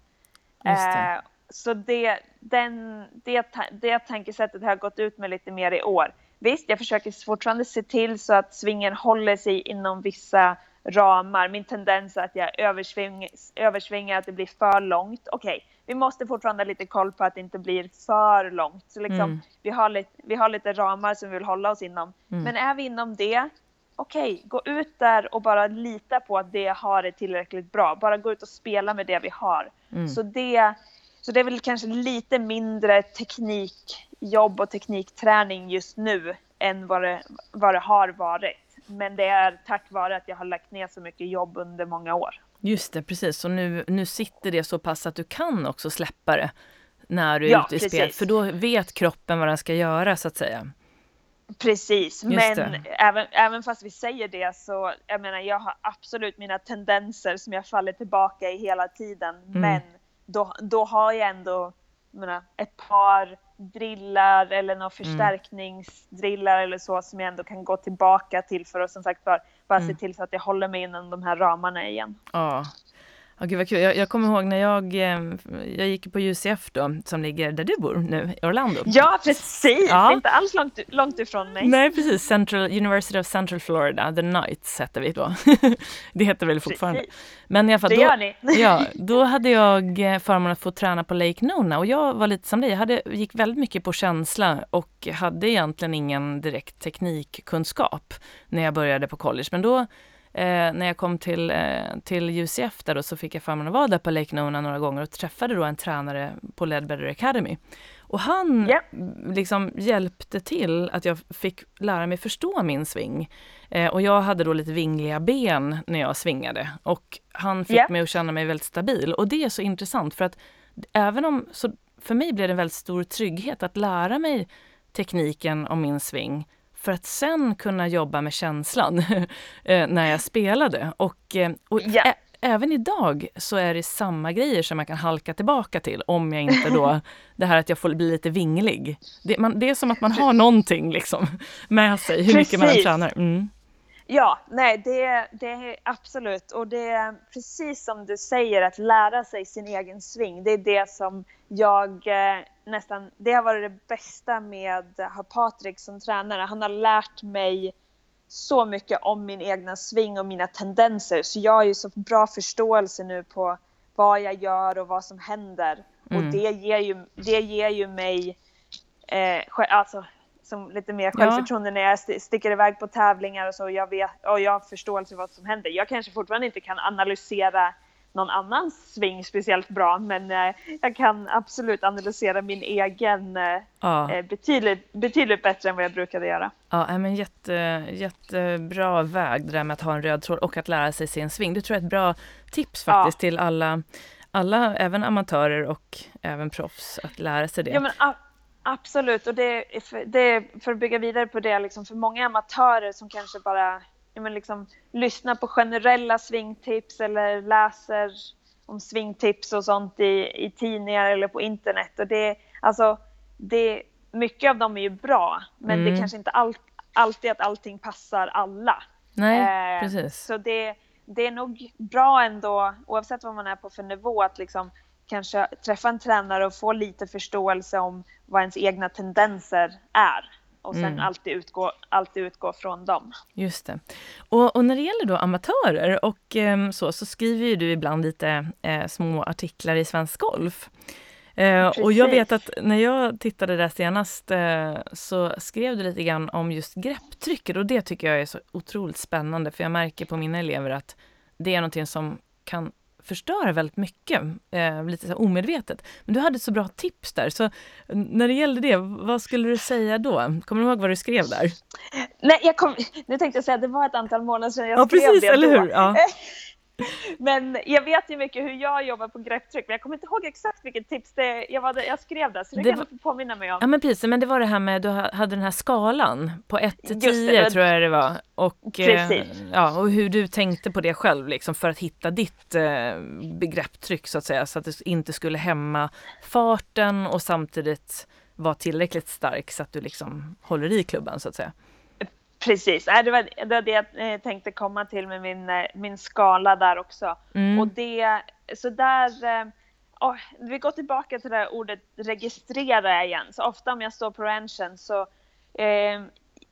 Det. Eh, så det, den, det, det tankesättet har jag gått ut med lite mer i år. Visst, jag försöker fortfarande se till så att svingen håller sig inom vissa ramar. Min tendens är att jag översving, översvingar, att det blir för långt. Okej, okay, vi måste fortfarande ha lite koll på att det inte blir för långt. Så liksom, mm. vi, har lite, vi har lite ramar som vi vill hålla oss inom. Mm. Men är vi inom det, okej, okay, gå ut där och bara lita på att det jag har är tillräckligt bra. Bara gå ut och spela med det vi har. Mm. Så, det, så det är väl kanske lite mindre teknikjobb och teknikträning just nu än vad det, vad det har varit. Men det är tack vare att jag har lagt ner så mycket jobb under många år. Just det, precis. Och nu, nu sitter det så pass att du kan också släppa det när du är ja, ute i precis. spel. För då vet kroppen vad den ska göra så att säga. Precis, Just men även, även fast vi säger det så, jag menar jag har absolut mina tendenser som jag faller tillbaka i hela tiden. Mm. Men då, då har jag ändå menar, ett par drillar eller några mm. förstärkningsdrillar eller så som jag ändå kan gå tillbaka till för att som sagt bara, bara mm. se till så att jag håller mig inom de här ramarna igen. Ja, Ja, gud vad kul. Jag, jag kommer ihåg när jag, eh, jag gick på UCF då, som ligger där du bor nu, i Orlando. Ja, precis! Ja. Inte alls långt, långt ifrån mig. Nej, precis. Central, University of Central Florida, The Knights hette vi då. det heter väl fortfarande. Precis. Men i alla fall, det då, gör ni. ja, då hade jag eh, förmånen att få träna på Lake Nona och jag var lite som dig, jag hade, gick väldigt mycket på känsla och hade egentligen ingen direkt teknikkunskap när jag började på college. Men då eh, när jag kom till, eh, till UCF där då, så fick jag förmånen att vara där på Lake Nona några gånger och träffade då en tränare på Ledbetter Academy. Och han yeah. liksom hjälpte till att jag fick lära mig förstå min sving. Eh, och jag hade då lite vingliga ben när jag svingade och han fick yeah. mig att känna mig väldigt stabil. Och det är så intressant för att även om, så för mig blev det en väldigt stor trygghet att lära mig tekniken om min sving för att sen kunna jobba med känslan eh, när jag spelade. Och, eh, och yeah. även idag så är det samma grejer som jag kan halka tillbaka till om jag inte då, det här att jag får bli lite vinglig. Det, man, det är som att man har någonting liksom med sig, hur mycket man än tränar. Mm. Ja, nej, det, det är absolut. Och det är precis som du säger, att lära sig sin egen sving. Det är det som jag eh, nästan, det har varit det bästa med att ha Patrik som tränare. Han har lärt mig så mycket om min egna sving och mina tendenser. Så jag har ju så bra förståelse nu på vad jag gör och vad som händer. Mm. Och det ger ju, det ger ju mig eh, alltså, som lite mer självförtroende ja. när jag sticker iväg på tävlingar och så. Jag vet, och jag har förståelse för vad som händer. Jag kanske fortfarande inte kan analysera någon annans sving speciellt bra, men eh, jag kan absolut analysera min egen eh, ja. betydligt, betydligt bättre än vad jag brukade göra. Ja, men jätte, jättebra väg det där med att ha en röd tråd och att lära sig sin sving. Det tror jag är ett bra tips faktiskt ja. till alla, alla, även amatörer och även proffs, att lära sig det. Ja, men, Absolut, och det för, det för att bygga vidare på det, liksom för många amatörer som kanske bara men liksom, lyssnar på generella svingtips eller läser om svingtips och sånt i, i tidningar eller på internet. Och det, alltså, det, mycket av dem är ju bra, men mm. det är kanske inte all, alltid att allting passar alla. Nej, eh, precis. Så det, det är nog bra ändå, oavsett vad man är på för nivå, att liksom kanske träffa en tränare och få lite förståelse om vad ens egna tendenser är och sen mm. alltid, utgå, alltid utgå från dem. Just det. Och, och när det gäller då amatörer och eh, så, så skriver ju du ibland lite eh, små artiklar i Svensk Golf. Eh, och jag vet att när jag tittade där senast eh, så skrev du lite grann om just grepptrycket och det tycker jag är så otroligt spännande för jag märker på mina elever att det är någonting som kan förstör väldigt mycket, eh, lite så omedvetet. Men du hade så bra tips där, så när det gällde det, vad skulle du säga då? Kommer du ihåg vad du skrev där? Nej, jag kom, nu tänkte jag säga att det var ett antal månader sedan jag ja, skrev precis, det. Eller hur? Ja. Men jag vet ju mycket hur jag jobbar på grepptryck, men jag kommer inte ihåg exakt vilket tips det, jag, var, jag skrev där, så det, det kan du få påminna mig om. Ja men precis, men det var det här med, du hade den här skalan på 1 till 10 tror jag det var. Och, eh, ja, och hur du tänkte på det själv liksom för att hitta ditt eh, begrepptryck så att säga, så att det inte skulle hämma farten och samtidigt vara tillräckligt stark så att du liksom håller i klubban så att säga. Precis, det var, det var det jag eh, tänkte komma till med min, eh, min skala där också. Mm. Och det, så där, oh, vi går tillbaka till det här ordet registrera igen. Så ofta om jag står på ranchen så eh,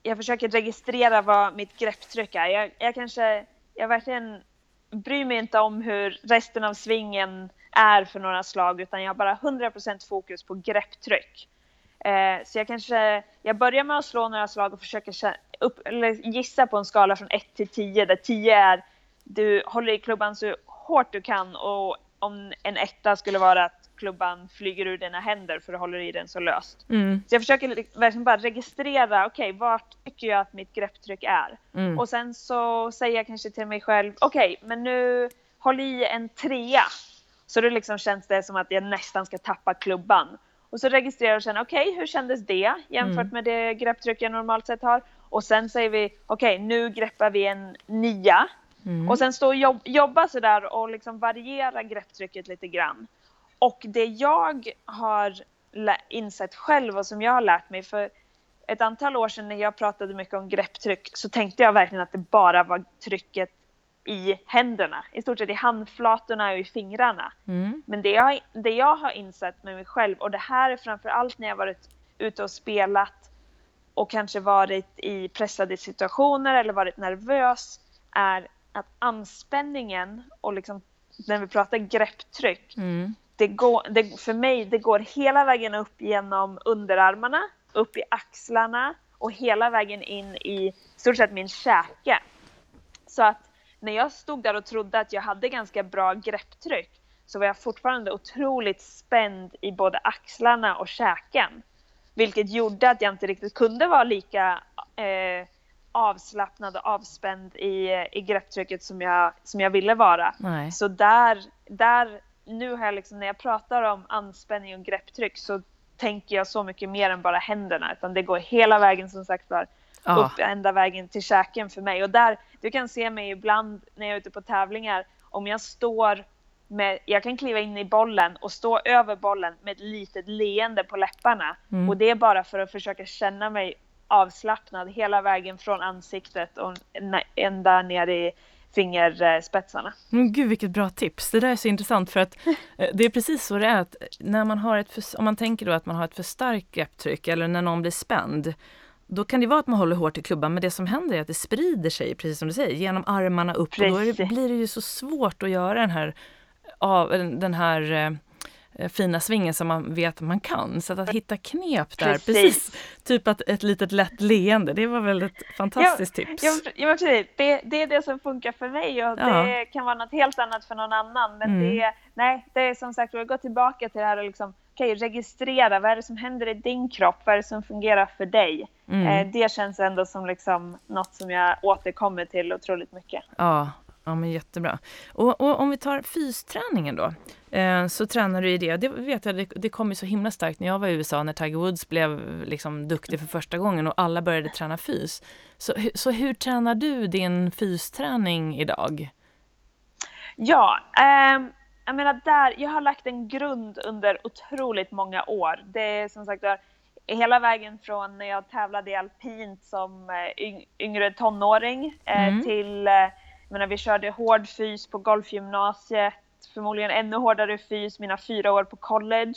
jag försöker registrera vad mitt grepptryck är. Jag, jag kanske, jag verkligen bryr mig inte om hur resten av svingen är för några slag utan jag har bara 100% fokus på grepptryck. Eh, så jag kanske, jag börjar med att slå några slag och försöker upp, gissa på en skala från 1 till 10 där 10 är du håller i klubban så hårt du kan och om en etta skulle vara att klubban flyger ur dina händer för du håller i den så löst. Mm. Så jag försöker verkligen bara registrera, okej, okay, vart tycker jag att mitt grepptryck är? Mm. Och sen så säger jag kanske till mig själv, okej, okay, men nu håll i en trea. Så då liksom känns det som att jag nästan ska tappa klubban. Och så registrerar och känner, okej, okay, hur kändes det jämfört mm. med det grepptryck jag normalt sett har? Och sen säger vi, okej, okay, nu greppar vi en nia. Mm. Och sen stå och jobb, jobba sådär och liksom variera grepptrycket lite grann. Och det jag har insett själv och som jag har lärt mig för ett antal år sedan när jag pratade mycket om grepptryck så tänkte jag verkligen att det bara var trycket i händerna, i stort sett i handflatorna och i fingrarna. Mm. Men det jag, det jag har insett med mig själv, och det här är framför allt när jag varit ute och spelat och kanske varit i pressade situationer eller varit nervös, är att anspänningen och liksom när vi pratar grepptryck, mm. det går, det, för mig det går hela vägen upp genom underarmarna, upp i axlarna och hela vägen in i stort sett min käke. Så att när jag stod där och trodde att jag hade ganska bra grepptryck så var jag fortfarande otroligt spänd i både axlarna och käken. Vilket gjorde att jag inte riktigt kunde vara lika eh, avslappnad och avspänd i, i grepptrycket som jag, som jag ville vara. Nej. Så där, där nu har jag liksom, när jag pratar om anspänning och grepptryck så tänker jag så mycket mer än bara händerna, utan det går hela vägen som sagt var ja. upp ända vägen till käken för mig. Och där, du kan se mig ibland när jag är ute på tävlingar, om jag står med, jag kan kliva in i bollen och stå över bollen med ett litet leende på läpparna. Mm. Och det är bara för att försöka känna mig avslappnad hela vägen från ansiktet och ända ner i fingerspetsarna. Men gud vilket bra tips! Det där är så intressant för att eh, det är precis så det är att när man har ett, för, om man tänker då att man har ett för starkt grepptryck eller när någon blir spänd då kan det vara att man håller hårt i klubban men det som händer är att det sprider sig, precis som du säger, genom armarna upp precis. och då det, blir det ju så svårt att göra den här, av, den här eh, fina svingen som man vet att man kan. Så att, hitta knep där, precis. precis. Typ att ett litet lätt leende, det var väl ett fantastiskt ja, tips. Ja, ja precis. Det, det, är det som funkar för mig och ja. det kan vara något helt annat för någon annan. Men mm. det, nej, det är som sagt, att gå tillbaka till det här och liksom, okay, registrera, vad är det som händer i din kropp, vad är det som fungerar för dig? Mm. Eh, det känns ändå som liksom något som jag återkommer till otroligt mycket. Ja, Ja, men jättebra. Och, och, om vi tar fysträningen då, eh, så tränar du i det. Det vet jag, det, det kom ju så himla starkt när jag var i USA, när Tiger Woods blev liksom duktig för första gången och alla började träna fys. Så, så hur tränar du din fysträning idag? Ja, eh, jag menar där, jag har lagt en grund under otroligt många år. Det är som sagt hela vägen från när jag tävlade i alpint som eh, yngre tonåring eh, mm. till eh, menar, vi körde hård fys på golfgymnasiet, förmodligen ännu hårdare fys mina fyra år på college.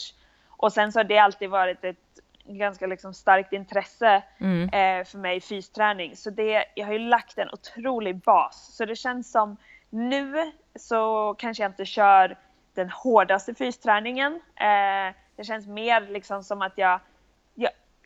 Och sen så har det alltid varit ett ganska liksom starkt intresse mm. eh, för mig, fysträning. Så det, jag har ju lagt en otrolig bas. Så det känns som nu så kanske jag inte kör den hårdaste fysträningen. Eh, det känns mer liksom som att jag,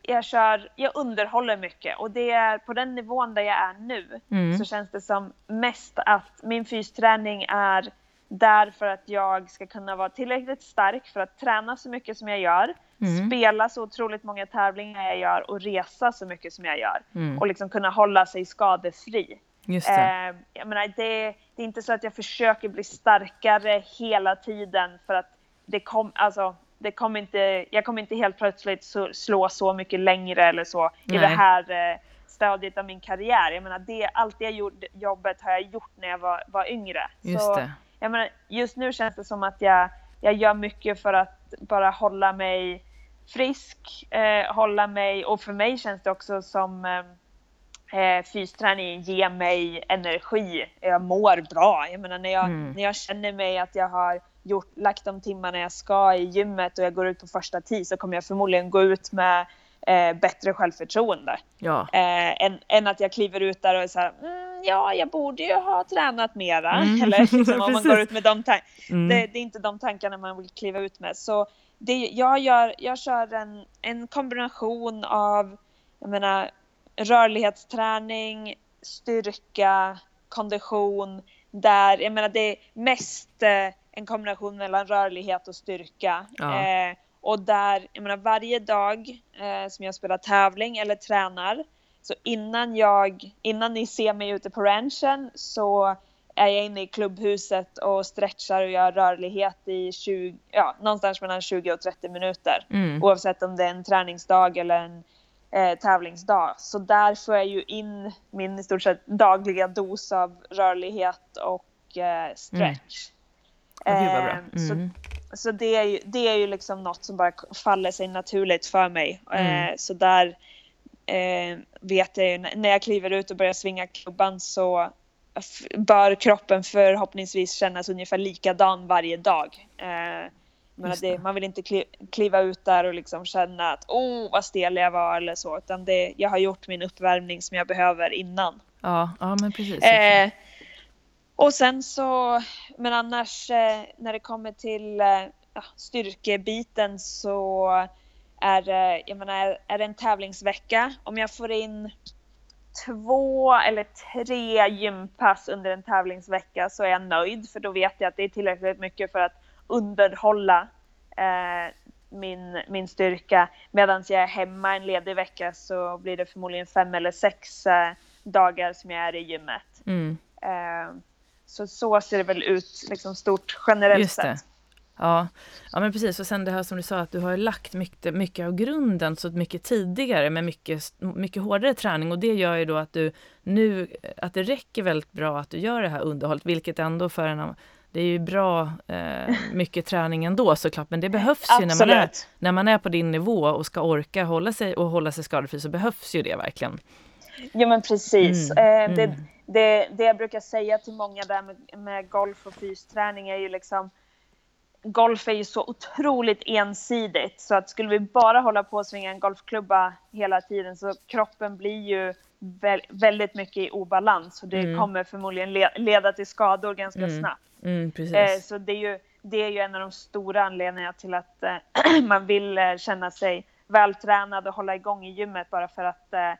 jag kör, jag underhåller mycket och det är på den nivån där jag är nu mm. så känns det som mest att min fysträning är där för att jag ska kunna vara tillräckligt stark för att träna så mycket som jag gör, mm. spela så otroligt många tävlingar jag gör och resa så mycket som jag gör mm. och liksom kunna hålla sig skadefri. Just det. Eh, jag menar, det, det är inte så att jag försöker bli starkare hela tiden för att det kom, alltså det kommer inte, jag kommer inte helt plötsligt slå så mycket längre eller så Nej. i det här eh, stadiet av min karriär. Jag menar, det, allt det gjort, jobbet har jag gjort när jag var, var yngre. Just så, det. Jag menar, just nu känns det som att jag, jag gör mycket för att bara hålla mig frisk, eh, hålla mig, och för mig känns det också som eh, eh fysträning ger mig energi. Jag mår bra. Jag menar när jag, mm. när jag känner mig att jag har gjort, lagt de timmarna jag ska i gymmet och jag går ut på första tee så kommer jag förmodligen gå ut med eh, bättre självförtroende. Ja. Eh, än, än, att jag kliver ut där och är så här, mm, ja, jag borde ju ha tränat mera. Mm. Eller liksom, om man går ut med de. Mm. Det, det, är inte de tankarna man vill kliva ut med. Så det, jag, gör, jag kör en, en kombination av jag menar, rörlighetsträning, styrka, kondition. Där, jag menar det är mest eh, en kombination mellan rörlighet och styrka. Ja. Eh, och där, jag menar varje dag eh, som jag spelar tävling eller tränar, så innan jag, innan ni ser mig ute på ranchen så är jag inne i klubbhuset och stretchar och gör rörlighet i 20, ja, någonstans mellan 20 och 30 minuter. Mm. Oavsett om det är en träningsdag eller en eh, tävlingsdag. Så där får jag ju in min i stort sett dagliga dos av rörlighet och eh, stretch. Mm. Oh, mm. Så, så det, är ju, det är ju liksom något som bara faller sig naturligt för mig. Mm. Eh, så där eh, vet jag ju, när jag kliver ut och börjar svinga klubban så bör kroppen förhoppningsvis kännas ungefär likadan varje dag. Men det, man vill inte kliva ut där och liksom känna att oh, vad stel jag var eller så, utan det, jag har gjort min uppvärmning som jag behöver innan. Ja, ja men precis. Eh, och sen så, men annars eh, när det kommer till eh, ja, styrkebiten så är, eh, jag menar, är det en tävlingsvecka, om jag får in två eller tre gympass under en tävlingsvecka så är jag nöjd för då vet jag att det är tillräckligt mycket för att underhålla eh, min, min styrka. Medan jag är hemma en ledig vecka så blir det förmodligen fem eller sex eh, dagar som jag är i gymmet. Mm. Eh, så så ser det väl ut liksom stort generellt Just det. sett. Ja, ja men precis. Och sen det här som du sa att du har lagt mycket, mycket av grunden så mycket tidigare med mycket, mycket hårdare träning och det gör ju då att du nu, att det räcker väldigt bra att du gör det här underhållet, vilket ändå för en det är ju bra eh, mycket träning ändå såklart, men det behövs ju när man, är, när man är på din nivå och ska orka hålla sig och hålla sig skadefri så behövs ju det verkligen. Ja men precis. Mm, eh, det, mm. Det, det jag brukar säga till många där med, med golf och fysträning är ju liksom golf är ju så otroligt ensidigt så att skulle vi bara hålla på och svinga en golfklubba hela tiden så kroppen blir ju väldigt mycket i obalans och det mm. kommer förmodligen leda till skador ganska mm. snabbt. Mm, eh, så det är, ju, det är ju en av de stora anledningarna till att eh, man vill eh, känna sig vältränad och hålla igång i gymmet bara för att eh,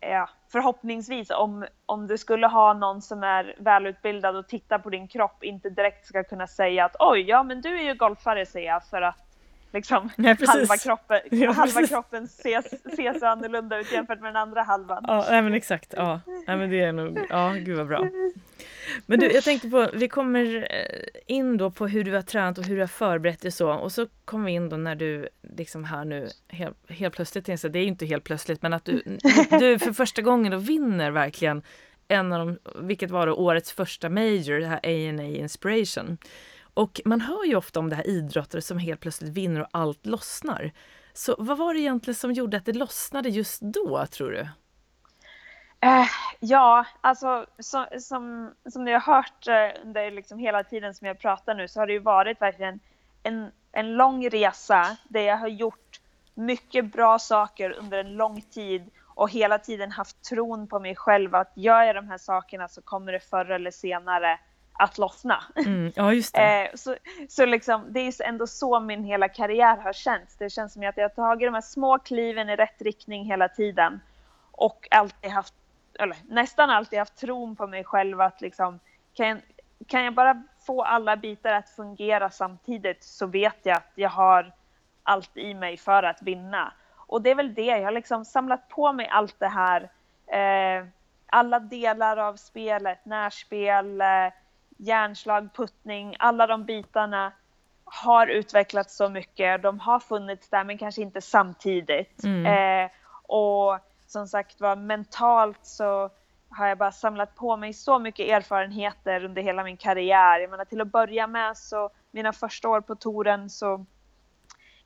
ja, förhoppningsvis om, om du skulle ha någon som är välutbildad och tittar på din kropp inte direkt ska kunna säga att oj, ja men du är ju golfare säger jag för att liksom ja, halva kroppen, ja, halva kroppen ses, ses annorlunda ut jämfört med den andra halvan. Ja, nej, men exakt. Ja, nej, men det är nog, ja, gud vad bra. Men du, jag tänkte på, vi kommer eh, in då på hur du har tränat och hur du har förberett dig så och så kommer vi in då när du liksom här nu helt, helt plötsligt det är ju inte helt plötsligt, men att du, du för första gången då vinner verkligen en av de, vilket var då årets första major, det här A&A Inspiration. Och man hör ju ofta om det här idrottare som helt plötsligt vinner och allt lossnar. Så vad var det egentligen som gjorde att det lossnade just då, tror du? Eh, ja, alltså så, som, som ni har hört eh, under liksom hela tiden som jag pratar nu så har det ju varit verkligen en, en lång resa där jag har gjort mycket bra saker under en lång tid och hela tiden haft tron på mig själv att gör jag de här sakerna så kommer det förr eller senare att lossna. Mm, ja, just det. Eh, så, så liksom, det är ändå så min hela karriär har känts. Det känns som att jag har tagit de här små kliven i rätt riktning hela tiden och alltid haft, eller nästan alltid haft tron på mig själv att liksom, kan jag, kan jag bara få alla bitar att fungera samtidigt så vet jag att jag har allt i mig för att vinna. Och det är väl det, jag har liksom samlat på mig allt det här. Eh, alla delar av spelet, närspel, eh, hjärnslag, puttning, alla de bitarna har utvecklats så mycket. De har funnits där men kanske inte samtidigt. Mm. Eh, och som sagt var mentalt så har jag bara samlat på mig så mycket erfarenheter under hela min karriär. Jag menar till att börja med så mina första år på touren så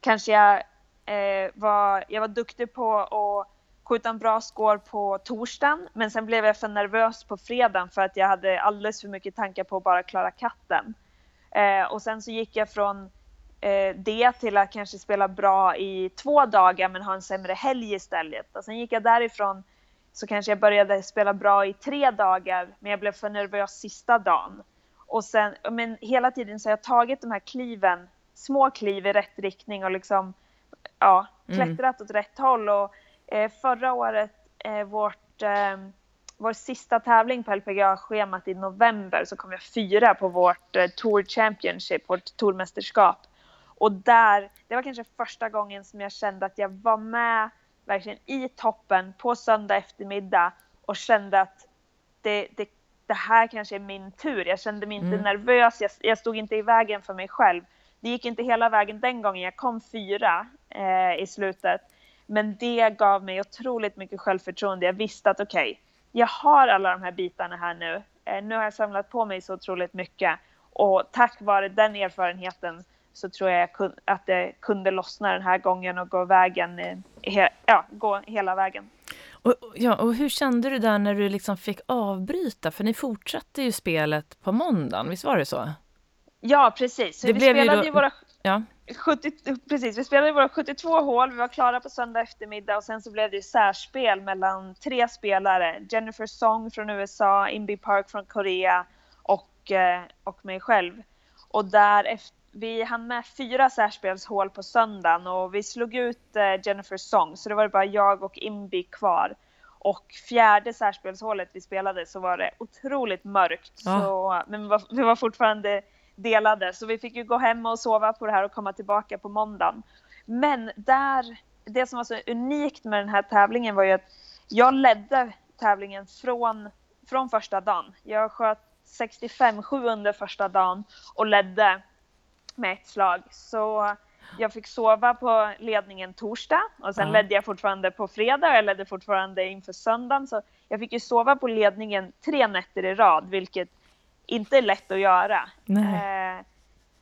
kanske jag eh, var, jag var duktig på att skjuta en bra score på torsdagen men sen blev jag för nervös på fredagen för att jag hade alldeles för mycket tankar på att bara klara katten. Eh, och sen så gick jag från eh, det till att kanske spela bra i två dagar men ha en sämre helg istället. Och sen gick jag därifrån så kanske jag började spela bra i tre dagar men jag blev för nervös sista dagen. Och sen, men hela tiden så har jag tagit de här kliven, små kliv i rätt riktning och liksom ja, mm. klättrat mm. åt rätt håll. Och förra året, eh, vårt, eh, vår sista tävling på LPGA-schemat i november så kom jag fyra på vårt Tour Championship, vårt tourmästerskap. Och där, det var kanske första gången som jag kände att jag var med verkligen i toppen på söndag eftermiddag och kände att det, det, det här kanske är min tur. Jag kände mig inte mm. nervös, jag, jag, stod inte i vägen för mig själv. Det gick inte hela vägen den gången, jag kom fyra eh, i slutet. Men det gav mig otroligt mycket självförtroende. Jag visste att okej, okay, jag har alla de här bitarna här nu. Eh, nu har jag samlat på mig så otroligt mycket och tack vare den erfarenheten så tror jag att det kunde lossna den här gången och gå vägen, eh, ja, gå hela vägen. Och, ja, och hur kände du där när du liksom fick avbryta? För ni fortsatte ju spelet på måndagen, visst var det så? Ja, precis. Det vi blev spelade ju, då... våra... Ja. 70, precis, vi spelade våra 72 hål, vi var klara på söndag eftermiddag och sen så blev det särspel mellan tre spelare. Jennifer Song från USA, Inby Park från Korea och, eh, och mig själv. Och där vi hann med fyra särspelshål på söndagen och vi slog ut eh, Jennifer Song så det var bara jag och Inby kvar. Och fjärde särspelshålet vi spelade så var det otroligt mörkt. Ja. Så, men vi var, vi var fortfarande delade. Så vi fick ju gå hem och sova på det här och komma tillbaka på måndagen. Men där, det som var så unikt med den här tävlingen var ju att jag ledde tävlingen från, från första dagen. Jag sköt 65-7 under första dagen och ledde med ett slag. Så jag fick sova på ledningen torsdag och sen Ja. ledde jag fortfarande på fredag och jag ledde fortfarande inför söndagen. Så jag fick ju sova på ledningen tre nätter i rad, vilket inte lätt att göra. Eh,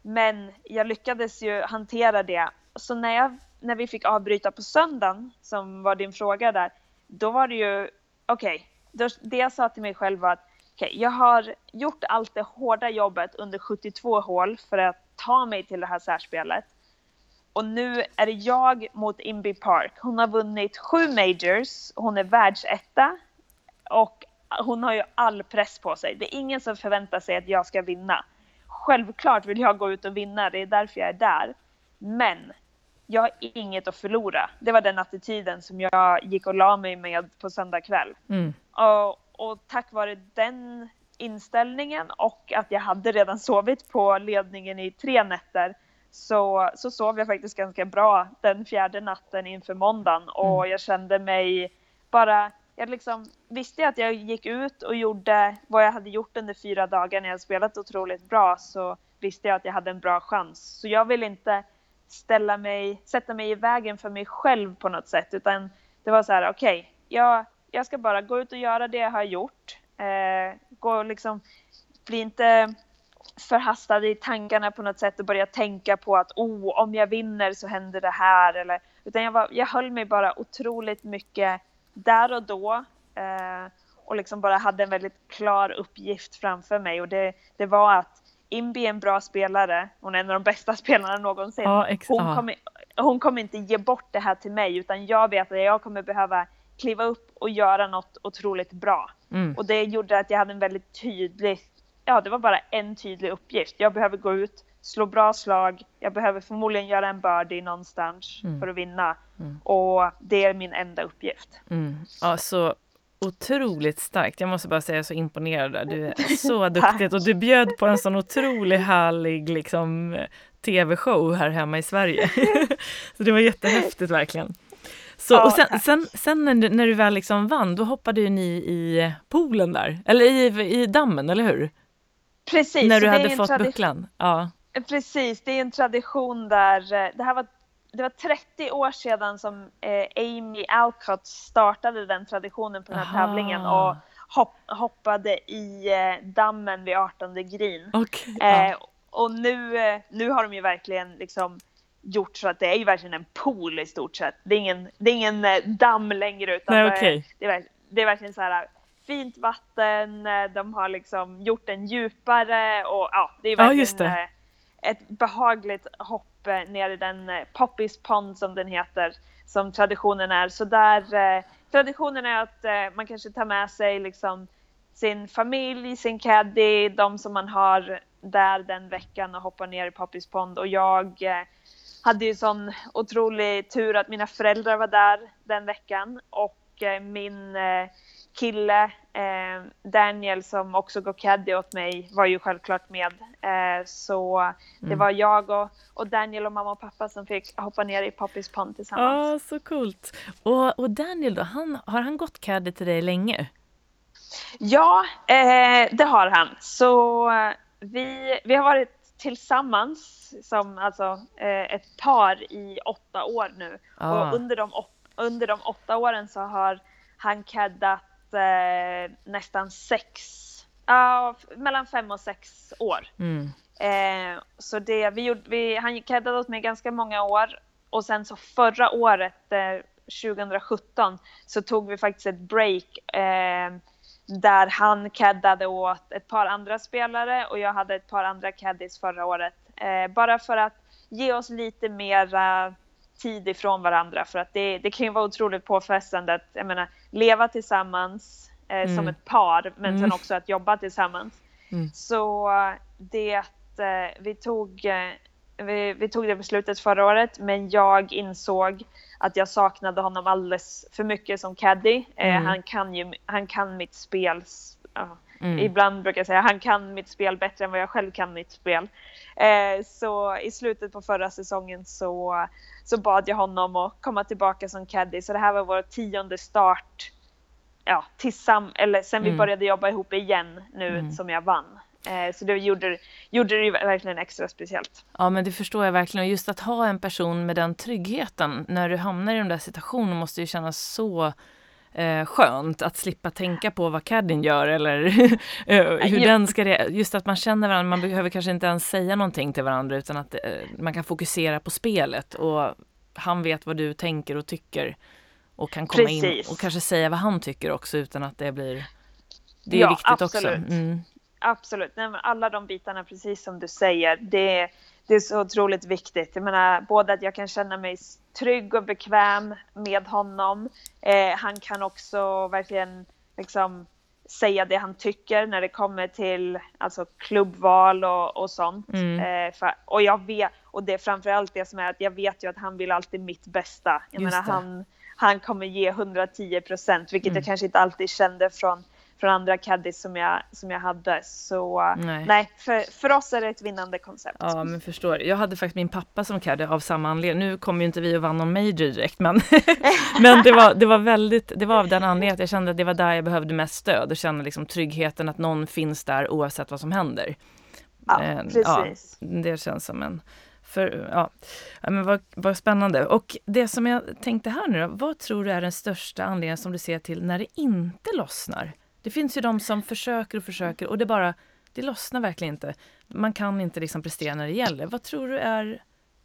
men jag lyckades ju hantera det. Så när, jag, när vi fick avbryta på söndagen, som var din fråga där, då var det ju, okej, då- det jag sa till mig själv var att okej, jag har gjort allt det hårda jobbet under 72 hål för att ta mig till det här särspelet. Och nu är det jag mot Imby Park. Hon har vunnit sju majors, hon är världsetta och hon har ju all press på sig. Det är ingen som förväntar sig att jag ska vinna. Självklart vill jag gå ut och vinna, det är därför jag är där. Men jag har inget att förlora. Det var den attityden som jag gick och la mig med på söndag kväll. Mm. Och, och tack vare den inställningen och att jag hade redan sovit på ledningen i tre nätter så, så sov jag faktiskt ganska bra den fjärde natten inför måndagen och jag kände mig bara, jag liksom visste att jag gick ut och gjorde vad jag hade gjort under fyra dagar när jag spelat otroligt bra så visste jag att jag hade en bra chans. Så jag vill inte ställa mig, sätta mig i vägen för mig själv på något sätt utan det var så här, okej, jag, jag ska bara gå ut och göra det jag har gjort. Eh, gå och liksom, bli inte förhastad i tankarna på något sätt och börja tänka på att oh, om jag vinner så händer det här. Eller, utan jag, var, jag höll mig bara otroligt mycket där och då eh, och liksom bara hade en väldigt klar uppgift framför mig och det, det var att Imbi är en bra spelare, hon är en av de bästa spelarna någonsin. Ja, hon, kommer, hon kommer inte ge bort det här till mig utan jag vet att jag kommer behöva kliva upp och göra något otroligt bra. Mm. Och det gjorde att jag hade en väldigt tydlig, ja det var bara en tydlig uppgift. Jag behöver gå ut, slå bra slag, jag behöver förmodligen göra en birdie någonstans Mm. för att vinna. Och det är min enda uppgift. Mm. Ja, så otroligt starkt. Jag måste bara säga jag är så imponerad. Du är så duktig och du bjöd på en sån otroligt härlig liksom, tv-show här hemma i Sverige. så det var jättehäftigt verkligen. Så, Ja, och sen, sen, sen när, du, när du väl liksom vann, då hoppade ju ni i poolen där, eller i, i dammen, eller hur? Precis. när du hade fått bucklan. Ja. Precis, det är en tradition där, eh, det här var, det var 30 år sedan som eh, Amy Alcott startade den traditionen på den här Aha. tävlingen och hopp, hoppade i eh, dammen vid 18 green. Okej. Eh, ja. och nu, nu har de ju verkligen liksom gjort så att det är ju verkligen en pool i stort sett. Det är ingen, det är ingen damm längre utan Nej, okej. det, är, det är verkligen så här fint vatten, de har liksom gjort den djupare och ja, det är Ja, verkligen eh, ett behagligt hopp eh, ner i den eh, Poppys Pond som den heter, som traditionen är. Så där, eh, traditionen är att eh, man kanske tar med sig liksom sin familj, sin caddy, de som man har där den veckan och hoppar ner i Poppys Pond. Och jag eh, hade ju sån otrolig tur att mina föräldrar var där den veckan och eh, min kille Daniel som också går caddy åt mig var ju självklart med. Eh, så det var jag och, och Daniel och mamma och pappa som fick hoppa ner i Poppys Pond tillsammans. Ja, så coolt. Och, och Daniel då, han, har han gått caddy till dig länge? Ja, eh, det har han. Så eh, vi, vi har varit tillsammans som alltså eh, ett par i åtta år nu. Ah. Och under de, under de åtta åren så har han caddat eh, nästan sex, ja, mellan fem och sex år. Mm. Eh, så det, vi gjorde, vi, han caddade åt mig ganska många år och sen så förra året, eh, 2017, så tog vi faktiskt ett break eh, där han caddade åt ett par andra spelare och jag hade ett par andra caddies förra året. Eh, bara för att ge oss lite mera tid ifrån varandra för att det, det kan ju vara otroligt påfrestande att jag menar, leva tillsammans eh, som Mm. ett par men sen Mm. också att jobba tillsammans. Mm. Så eh, det eh, vi tog, eh, vi, vi tog det beslutet förra året men jag insåg att jag saknade honom alldeles för mycket som caddy. Eh, Mm. han, kan ju, han kan mitt spel. ja, Mm. Ibland brukar jag säga han kan mitt spel bättre än vad jag själv kan mitt spel. Eh, så i slutet på förra säsongen så, så bad jag honom att komma tillbaka som caddy. Så det här var vår tionde start ja, tillsamm eller sen vi Mm. började jobba ihop igen nu Mm. som jag vann. Eh, så det gjorde, gjorde det ju verkligen extra speciellt. Ja, men det förstår jag verkligen. Och just att ha en person med den tryggheten när du hamnar i de där situationerna måste ju kännas så eh, skönt att slippa tänka på vad caddien gör eller eh, hur den ska Just att man känner varandra, man behöver kanske inte ens säga någonting till varandra utan att eh, man kan fokusera på spelet och han vet vad du tänker och tycker och kan komma Precis. in och kanske säga vad han tycker också utan att det blir... Det är ja, viktigt absolut. också. Mm. Absolut, Nej, alla de bitarna precis som du säger, det, det är så otroligt viktigt. Jag menar, både att jag kan känna mig trygg och bekväm med honom. Eh, han kan också verkligen liksom säga det han tycker när det kommer till alltså, klubbval och, och sånt. Mm. Eh, för, och jag vet, och det är framförallt det som är att jag vet ju att han vill alltid mitt bästa. Jag menar, han, han kommer ge 110 procent, vilket mm. jag kanske inte alltid kände från från andra caddies som jag, som jag hade. Så nej, nej för, för oss är det ett vinnande koncept. Ja, men förstår. Jag hade faktiskt min pappa som caddy av samma anledning. Nu kommer ju inte vi att vann någon major direkt, men, men det, var, det var väldigt, det var av den anledningen att jag kände att det var där jag behövde mest stöd och kände liksom tryggheten att någon finns där oavsett vad som händer. Ja, eh, precis. Ja, det känns som en för, ja, men vad, vad spännande. Och det som jag tänkte här nu då, vad tror du är den största anledningen som du ser till när det inte lossnar? Det finns ju de som försöker och försöker och det bara, det lossnar verkligen inte. Man kan inte liksom prestera när det gäller. Vad tror du är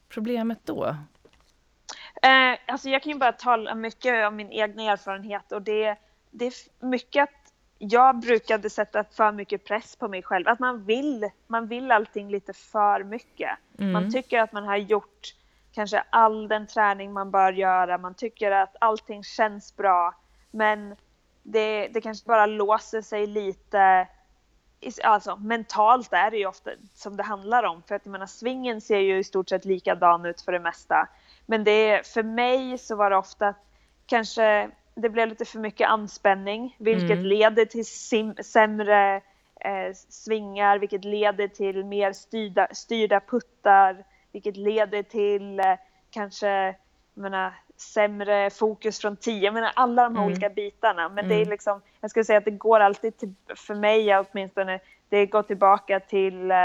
problemet då? Eh, alltså jag kan ju bara tala mycket om min egen erfarenhet och det, det är mycket att jag brukade sätta för mycket press på mig själv. Att man vill, man vill allting lite för mycket. Mm. Man tycker att man har gjort kanske all den träning man bör göra. Man tycker att allting känns bra. Men det, det kanske bara låser sig lite Alltså mentalt är det ju ofta som det handlar om för att jag menar svingen ser ju i stort sett likadan ut för det mesta. Men det, för mig så var det ofta att kanske det blev lite för mycket anspänning vilket mm. leder till sim, sämre eh, svingar, vilket leder till mer styrda, styrda puttar, vilket leder till eh, kanske jag menar, sämre fokus från tio, men alla de här mm. olika bitarna. Men mm. det är mm. liksom, jag skulle säga att det går alltid till, för mig åtminstone, det går tillbaka till eh,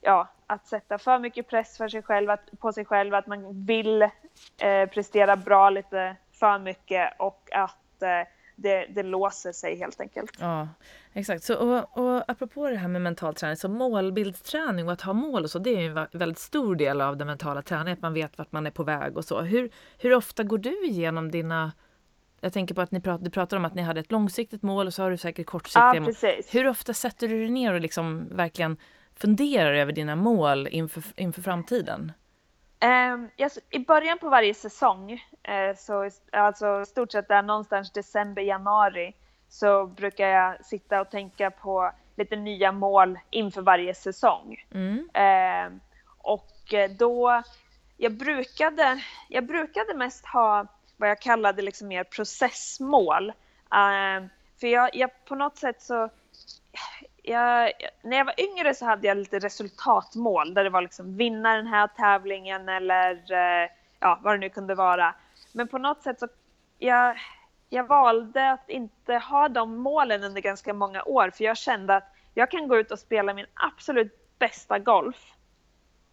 ja, att sätta för mycket press för sig själv, att, på sig själv, att man vill eh, prestera bra lite för mycket och att eh, det, det låser sig helt enkelt. Ja, exakt. Så, och, och apropå det här med mental träning, så målbildsträning och att ha mål och så, det är ju en väldigt stor del av den mentala träningen, att man vet vart man är på väg och så. Hur, hur ofta går du igenom dina jag tänker på att ni prat, du pratar om att ni hade ett långsiktigt mål och så har du säkert kortsiktiga ja, mål. Hur ofta sätter du dig ner och liksom verkligen funderar över dina mål inför, inför framtiden? Um, yes, I början på varje säsong, uh, så alltså stort sett där någonstans december, januari, så brukar jag sitta och tänka på lite nya mål inför varje säsong. Mm. Uh, och då, jag brukade, jag brukade mest ha vad jag kallade liksom mer processmål. Uh, för jag, jag på något sätt så jag, när jag var yngre så hade jag lite resultatmål där det var liksom vinna den här tävlingen eller eh, ja, vad det nu kunde vara. Men på något sätt så jag, jag valde att inte ha de målen under ganska många år för jag kände att jag kan gå ut och spela min absolut bästa golf.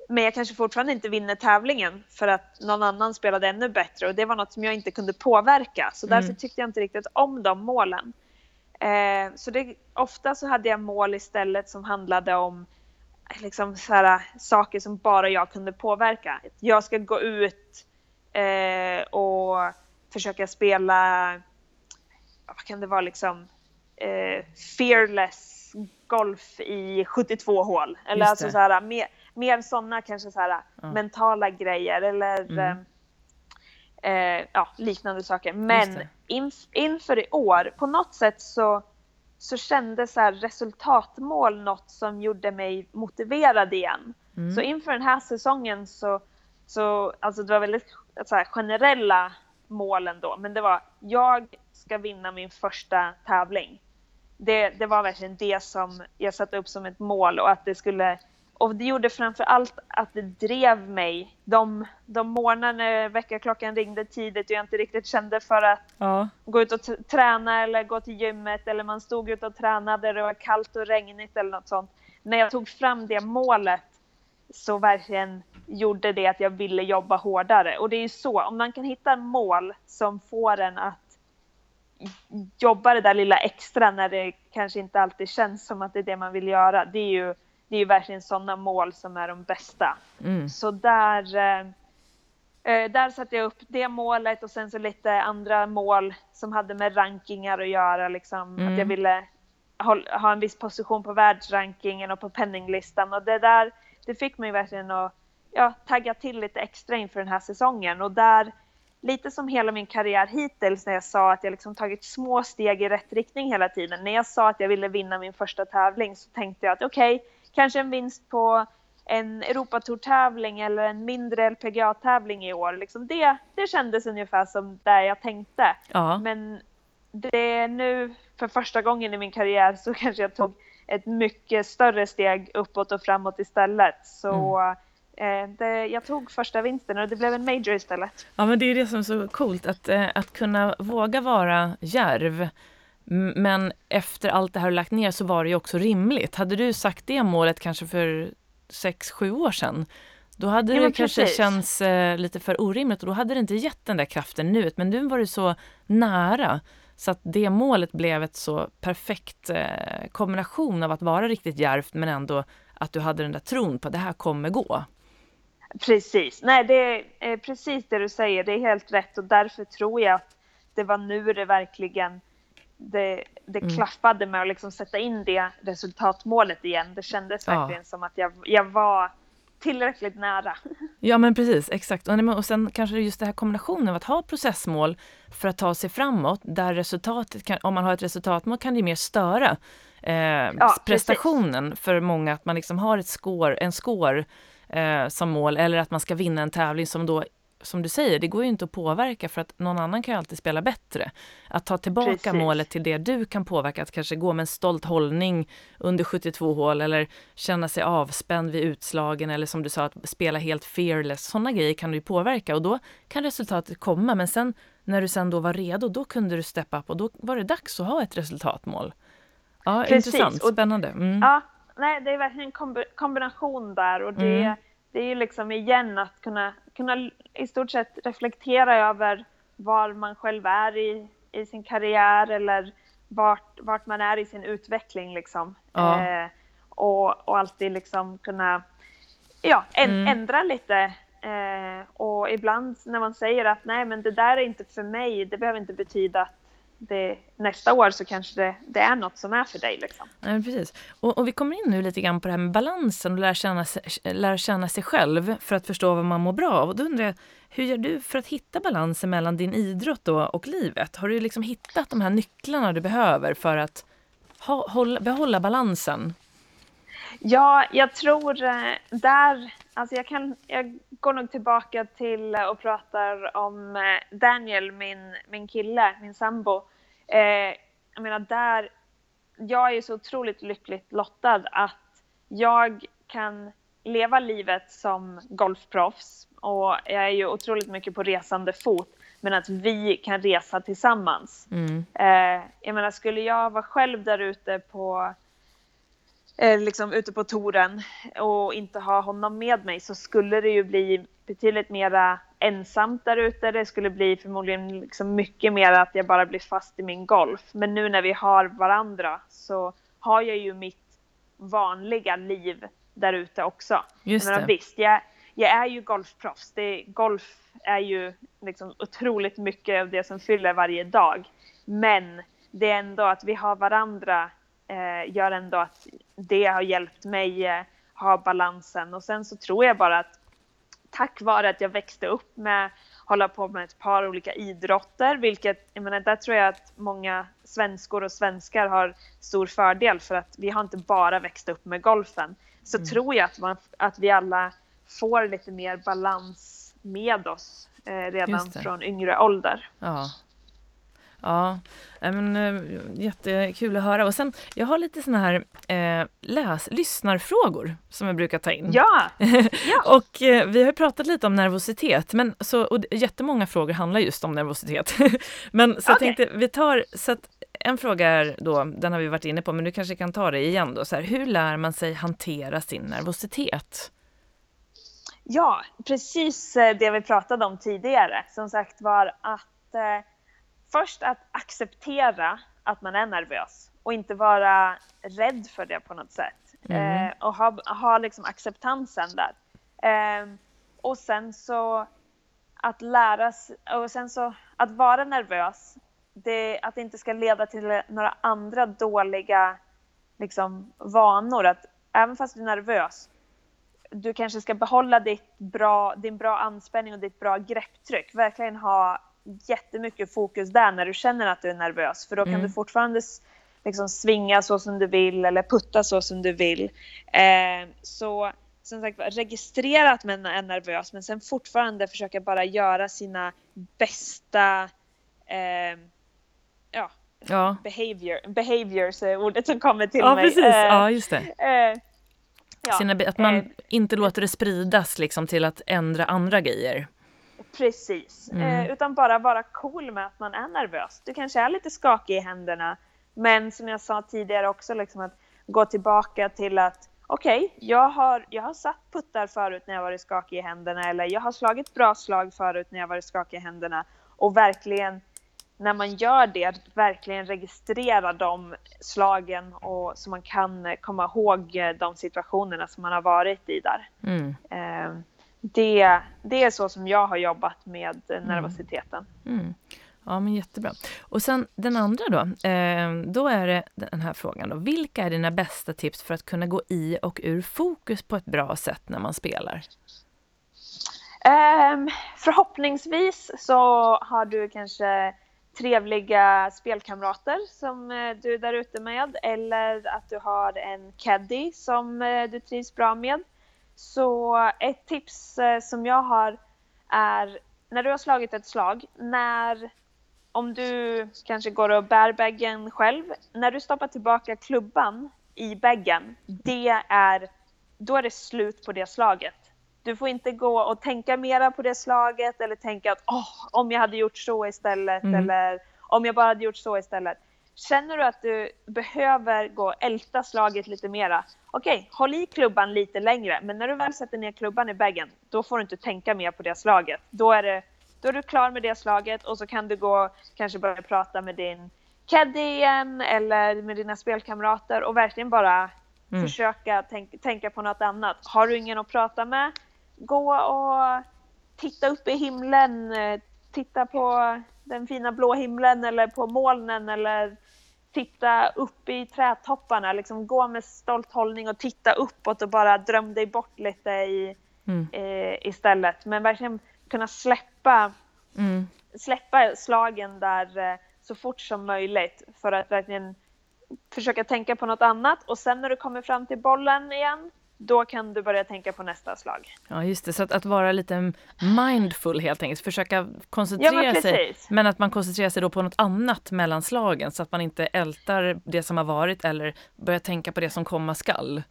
Men jag kanske fortfarande inte vinner tävlingen för att någon annan spelade ännu bättre och det var något som jag inte kunde påverka. Så därför mm. tyckte jag inte riktigt om de målen. Eh, så det, ofta så hade jag mål istället som handlade om liksom så här, saker som bara jag kunde påverka. Jag ska gå ut eh, och försöka spela, vad kan det vara liksom, eh, fearless golf i 72 hål. Eller alltså så här, mer, mer sådana kanske så här, mm. mentala grejer eller mm. Eh, eh, ja, liknande saker. Men inf inför i år, på något sätt så, så kändes så resultatmål något som gjorde mig motiverad igen. Mm. Så inför den här säsongen så, så alltså det var väldigt så här, generella målen då, men det var jag ska vinna min första tävling. Det, det var verkligen det som jag satte upp som ett mål och att det skulle och det gjorde framför allt att det drev mig. De, de morgnar när väckarklockan ringde tidigt och jag inte riktigt kände för att ja. gå ut och träna eller gå till gymmet eller man stod ute och tränade och det var kallt och regnigt eller något sånt. när jag tog fram det målet så verkligen gjorde det att jag ville jobba hårdare. Och det är ju så, om man kan hitta mål som får en att jobba det där lilla extra när det kanske inte alltid känns som att det är det man vill göra. Det är ju, det är ju verkligen sådana mål som är de bästa. Mm. Så där, eh, eh, där satte jag upp det målet och sen så lite andra mål som hade med rankingar att göra. Liksom, mm. Att jag ville ha, ha en viss position på världsrankingen och på penninglistan. Och det där det fick mig verkligen att ja, tagga till lite extra inför den här säsongen. Och där lite som hela min karriär hittills när jag sa att jag liksom tagit små steg i rätt riktning hela tiden. När jag sa att jag ville vinna min första tävling så tänkte jag att okej, okay, kanske en vinst på en Europatour-tävling eller en mindre LPGA-tävling i år. Liksom det, det kändes ungefär som där jag tänkte. Ja. Men det är nu för första gången i min karriär så kanske jag tog ett mycket större steg uppåt och framåt istället. Så mm det, jag tog första vinsten och det blev en major istället. Ja men det är det som är så coolt att, eh, att kunna våga vara järv. Men efter allt det här du lagt ner så var det ju också rimligt. Hade du sagt det målet kanske för sex sju år sedan då hade ja, det kanske känts eh, lite för orimligt och då hade det inte gett den där kraften nu. Men nu var du så nära så att det målet blev ett så perfekt eh, kombination av att vara riktigt järvt men ändå att du hade den där tron på att det här kommer gå. Precis, nej det är precis det du säger, det är helt rätt och därför tror jag att det var nu det verkligen det, det mm. klaffade med att liksom sätta in det resultatmålet igen. Det kändes verkligen ja. som att jag, jag var tillräckligt nära. Ja men precis, exakt. Och sen kanske just det här kombinationen av att ha processmål för att ta sig framåt, där resultatet, kan, om man har ett resultatmål kan det mer störa eh, ja, prestationen precis. för många, att man liksom har ett score, en score eh, som mål eller att man ska vinna en tävling som då som du säger, det går ju inte att påverka för att någon annan kan ju alltid spela bättre. Att ta tillbaka Precis. målet till det du kan påverka, att kanske gå med en stolt hållning under 72 hål eller känna sig avspänd vid utslagen eller som du sa, att spela helt fearless. Sådana grejer kan du ju påverka och då kan resultatet komma. Men sen när du sen då var redo, då kunde du steppa upp och då var det dags att ha ett resultatmål. Ja, Precis. intressant, spännande. Mm. Ja, nej, det är verkligen en kombination där och det, mm. det är ju liksom igen att kunna, kunna i stort sett reflektera över var man själv är i, i sin karriär eller vart, vart man är i sin utveckling liksom. Ja. Eh, och, och alltid liksom kunna ja, en, mm. ändra lite. Eh, och ibland när man säger att nej men det där är inte för mig, det behöver inte betyda att det, nästa år så kanske det, det, är något som är för dig. Liksom. Ja, precis. Och, och, vi kommer in nu lite grann på det här med balansen och lära känna, lära känna sig själv för att förstå vad man mår bra av. Och då undrar jag, hur gör du för att hitta balansen mellan din idrott och livet? Har du liksom hittat de här nycklarna du behöver för att ha, hålla, behålla balansen? Ja, jag tror eh, där, alltså jag, kan, jag går nog tillbaka till och pratar om eh, Daniel, min, min kille, min sambo. Eh, jag menar där, jag är så otroligt lyckligt lottad att jag kan leva livet som golfproffs och jag är ju otroligt mycket på resande fot men att vi kan resa tillsammans. Mm. Eh, jag menar, skulle jag vara själv där ute på eh, liksom ute på touren och inte ha honom med mig så skulle det ju bli betydligt mera ensamt där ute. Det skulle bli förmodligen liksom mycket mer att jag bara blir fast i min golf. Men nu när vi har varandra så har jag ju mitt vanliga liv där ute också. Just det. Men visst, jag, jag är ju golfproffs. Det, golf är ju liksom otroligt mycket av det som fyller varje dag. Men det är ändå att vi har varandra eh, gör ändå att det har hjälpt mig eh, ha balansen. Och sen så tror jag bara att tack vare att jag växte upp med hålla på med ett par olika idrotter, vilket jag menar, där tror jag att många svenskor och svenskar har stor fördel för att vi har inte bara växt upp med golfen. Så mm. tror jag att, man, att vi alla får lite mer balans med oss eh, redan från yngre ålder. Ja. Ja, men, äh, jättekul att höra. Och sen, jag har lite såna här eh, läs, lyssnarfrågor som jag brukar ta in. Ja! ja. och eh, vi har pratat lite om nervositet, men så, och jättemånga frågor handlar just om nervositet. men så okay. jag tänkte, vi tar, så att en fråga är då, den har vi varit inne på, men du kanske kan ta det igen då. Så här, hur lär man sig hantera sin nervositet? Ja, precis eh, det vi pratade om tidigare. Som sagt var att eh, först att acceptera att man är nervös och inte vara rädd för det på något sätt. Mm. Eh, och ha, ha liksom acceptansen där. Eh, och sen så att lära sig, och sen så att vara nervös, det, att det inte ska leda till några andra dåliga liksom, vanor. Att även fast du är nervös, du kanske ska behålla ditt bra, din bra anspänning och ditt bra grepptryck. Verkligen ha jättemycket fokus där när du känner att du är nervös. För då kan mm. du fortfarande liksom svinga så som du vill eller putta så som du vill. Eh, så som sagt registrera att man är nervös men sen fortfarande försöka bara göra sina bästa eh, ja, ja. Behavior, behaviors är ordet som kommer till ja, mig. Precis. Eh, ja, just det. Eh, ja, Sina, att man eh, inte låter det spridas liksom till att ändra andra grejer. Precis, mm. Eh, utan bara vara cool med att man är nervös. Du kanske är lite skakig i händerna men som jag sa tidigare också liksom att gå tillbaka till att okej, okay, jag, har, jag har satt puttar förut när jag varit skakig i händerna eller jag har slagit bra slag förut när jag varit skakig i händerna och verkligen när man gör det, verkligen registrera de slagen och så man kan komma ihåg de situationerna som man har varit i där. Mm. Eh, det, det är så som jag har jobbat med mm. nervositeten. Mm. Ja, men jättebra. Och sen den andra då, eh, då är det den här frågan då. Vilka är dina bästa tips för att kunna gå i och ur fokus på ett bra sätt när man spelar? Eh, förhoppningsvis så har du kanske trevliga spelkamrater som eh, du är där ute med eller att du har en caddy som eh, du trivs bra med. Så ett tips eh, som jag har är när du har slagit ett slag, när om du kanske går och bär baggen själv, när du stoppar tillbaka klubban i baggen, det är, då är det slut på det slaget. Du får inte gå och tänka mera på det slaget eller tänka att oh, om jag hade gjort så istället mm. eller om jag bara hade gjort så istället. Känner du att du behöver gå och älta slaget lite mera, okej, okay, håll i klubban lite längre, men när du väl sätter ner klubban i baggen, då får du inte tänka mer på det slaget. Då är det då är du klar med det slaget och så kan du gå kanske börja prata med din caddy igen eller med dina spelkamrater och verkligen bara mm. försöka tänk, tänka på något annat. Har du ingen att prata med, gå och titta upp i himlen, titta på den fina blå himlen eller på molnen eller titta upp i trädtopparna, liksom gå med stolt hållning och titta uppåt och bara dröm dig bort lite i, mm. eh, istället. Men verkligen kunna släppa, mm. släppa slagen där eh, så fort som möjligt för att verkligen försöka tänka på något annat och sen när du kommer fram till bollen igen då kan du börja tänka på nästa slag. Ja, just det. Så att, att vara lite mindful helt enkelt, försöka koncentrera ja, men sig. Men att man koncentrerar sig då på något annat mellan slagen så att man inte ältar det som har varit eller börjar tänka på det som komma skall.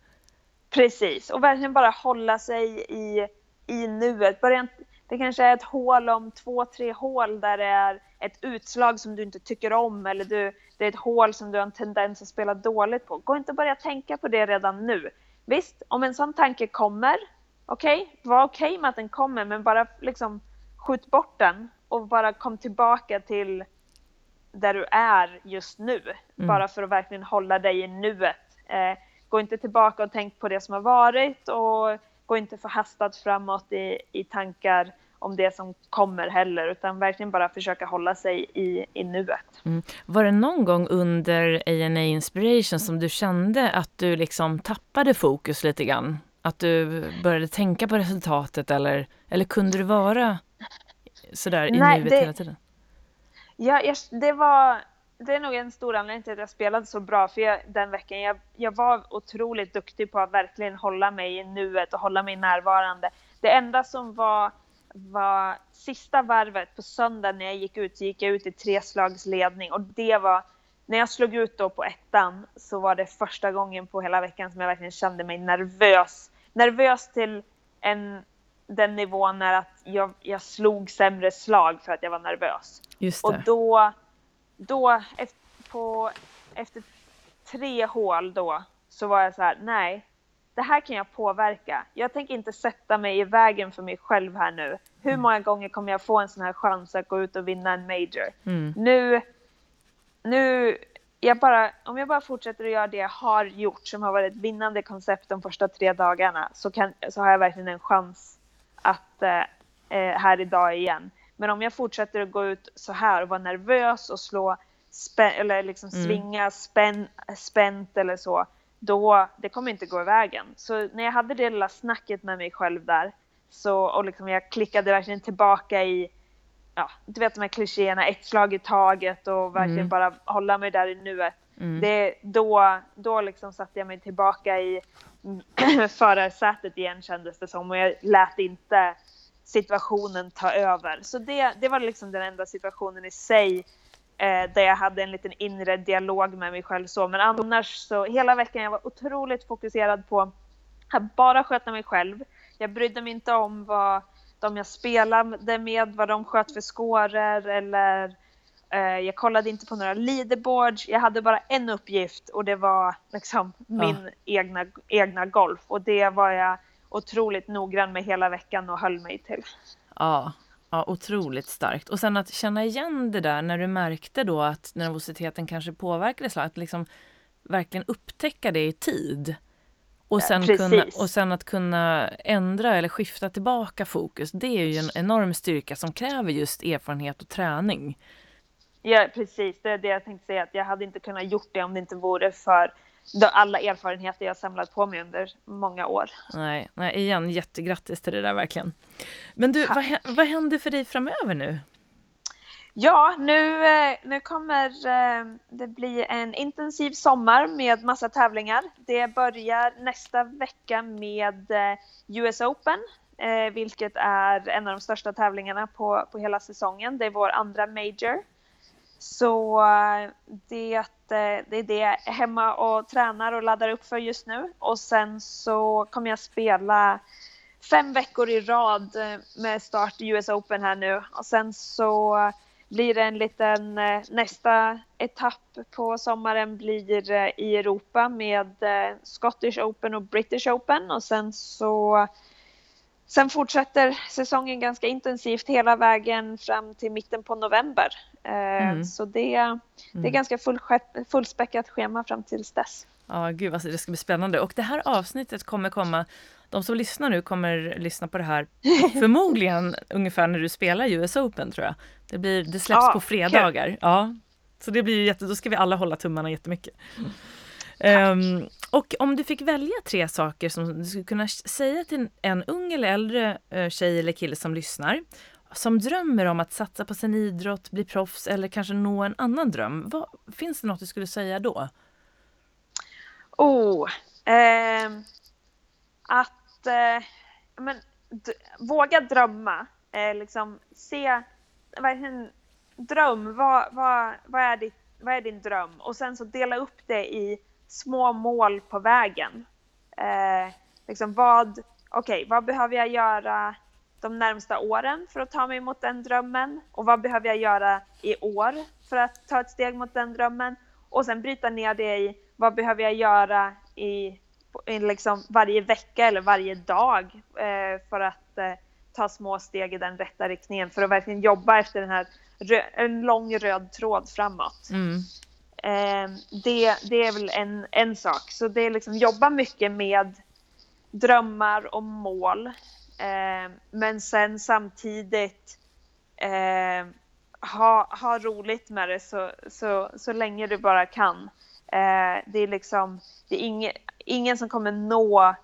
Precis, och verkligen bara hålla sig i, i nuet. Börja det kanske är ett hål om två, tre hål där det är ett utslag som du inte tycker om eller du, det är ett hål som du har en tendens att spela dåligt på. Gå inte och börja tänka på det redan nu. Visst, om en sån tanke kommer, okej, okay, var okej okay med att den kommer, men bara liksom skjut bort den och bara kom tillbaka till där du är just nu. Mm. Bara för att verkligen hålla dig i nuet. Eh, gå inte tillbaka och tänk på det som har varit och gå inte förhastat framåt i, i tankar om det som kommer heller, utan verkligen bara försöka hålla sig i, i nuet. Mm. Var det någon gång under ANA Inspiration som du kände att du liksom tappade fokus lite grann? Att du började tänka på resultatet eller, eller kunde du vara sådär i Nej, nuet det, hela tiden? Ja, jag, det var det är nog en stor anledning till att jag spelade så bra för jag, den veckan. Jag, jag var otroligt duktig på att verkligen hålla mig i nuet och hålla mig närvarande. Det enda som var, var sista varvet på söndag när jag gick ut, så gick jag ut i treslagsledning och det var när jag slog ut då på ettan så var det första gången på hela veckan som jag verkligen kände mig nervös. Nervös till en, den nivån när att jag, jag slog sämre slag för att jag var nervös. Och då då, på, efter tre hål då, så var jag så här, nej, det här kan jag påverka. Jag tänker inte sätta mig i vägen för mig själv här nu. Hur Mm. många gånger kommer jag få en sån här chans att gå ut och vinna en major? Mm. Nu, nu, jag bara, om jag bara fortsätter att göra det jag har gjort, som har varit ett vinnande koncept de första tre dagarna, så, kan, så har jag verkligen en chans att eh, eh, här idag igen. Men om jag fortsätter att gå ut så här och vara nervös och slå spä- eller liksom Mm. svinga spän, spänt eller så, då det kommer inte gå i vägen. Så när jag hade det lilla snacket med mig själv där så, och liksom jag klickade verkligen tillbaka i ja, du vet de här klichéerna, ett slag i taget och verkligen Mm. bara hålla mig där i nuet. Mm. Det, då, då liksom satte jag mig tillbaka i förarsätet igen kändes det som och jag lät inte situationen ta över. Så det, det var liksom den enda situationen i sig eh, där jag hade en liten inre dialog med mig själv så. Men annars så hela veckan jag var otroligt fokuserad på att bara sköta mig själv. Jag brydde mig inte om vad de jag spelade med, vad de sköt för scorer eller eh, jag kollade inte på några leaderboards. Jag hade bara en uppgift och det var liksom min egna, egna golf och det var jag otroligt noggrann med hela veckan och höll mig till. Ja, ja, otroligt starkt. Och sen att känna igen det där när du märkte då att nervositeten kanske påverkade slag, att liksom verkligen upptäcka det i tid. Och sen, Ja, kunna, och sen att kunna ändra eller skifta tillbaka fokus, det är ju en enorm styrka som kräver just erfarenhet och träning. Ja, precis. Det är det jag tänkte säga. Att jag hade inte kunnat gjort det om det inte vore för alla erfarenheter jag samlat på mig under många år. Nej, nej, igen, jättegrattis till det där verkligen. Men du, vad, vad händer för dig framöver nu? Ja, nu, eh, nu kommer eh, det bli en intensiv sommar med massa tävlingar. Det börjar nästa vecka med eh, US Open, vilket är en av de största tävlingarna på, på hela säsongen. Det är vår andra major. Så det, det är det jag är hemma och tränar och laddar upp för just nu. Och sen så kommer jag spela fem veckor i rad med start i US Open här nu. Och sen så blir det en liten eh, nästa etapp på sommaren blir eh, i Europa med eh, Scottish Open och British Open och sen så Sen fortsätter säsongen ganska intensivt hela vägen fram till mitten på november. Eh, Mm. Så det, det är ganska full, fullspäckat schema fram tills dess. Ja, gud alltså det ska bli spännande. Och det här avsnittet kommer komma, de som lyssnar nu kommer lyssna på det här förmodligen ungefär när du spelar US Open tror jag. Det, blir, det släpps Ja, på fredagar. Ja, så det blir ju jätte, då ska vi alla hålla tummarna jättemycket. Ehm, och om du fick välja tre saker som du skulle kunna säga till en ung eller äldre eh, tjej eller kille som lyssnar, som drömmer om att satsa på sin idrott, bli proffs eller kanske nå en annan dröm. Vad, finns det något du skulle säga då? Oh, eh, att eh, men, d- våga drömma. Eh, liksom se, verkligen dröm. Vad, vad, vad, är ditt, vad är din dröm? Och sen så dela upp det i små mål på vägen. Eh, liksom vad, okay, vad behöver jag göra de närmsta åren för att ta mig mot den drömmen? Och vad behöver jag göra i år för att ta ett steg mot den drömmen? Och sen bryta ner det i vad behöver jag göra i, i liksom varje vecka eller varje dag eh, för att eh, ta små steg i den rätta riktningen för att verkligen jobba efter den här en lång röd tråd framåt. Mm. Eh, det, det är väl en, en sak. Så det är liksom jobba mycket med drömmar och mål. Eh, men sen samtidigt eh, ha, ha roligt med det så, så, så länge du bara kan. Eh, det är liksom, det är ingen, ingen som kommer nå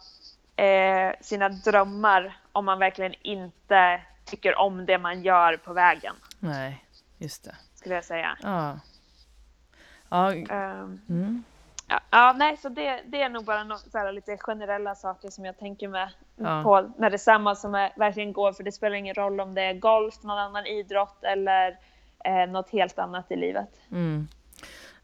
eh, sina drömmar om man verkligen inte tycker om det man gör på vägen, Nej, just det. skulle jag säga. Ja. Ja, Ehm, mm. Ja, ja, nej, så det, det är nog bara så här, lite generella saker som jag tänker med, Ja. på med detsamma som är, verkligen går, för det spelar ingen roll om det är golf, någon annan idrott eller eh, något helt annat i livet. Mm.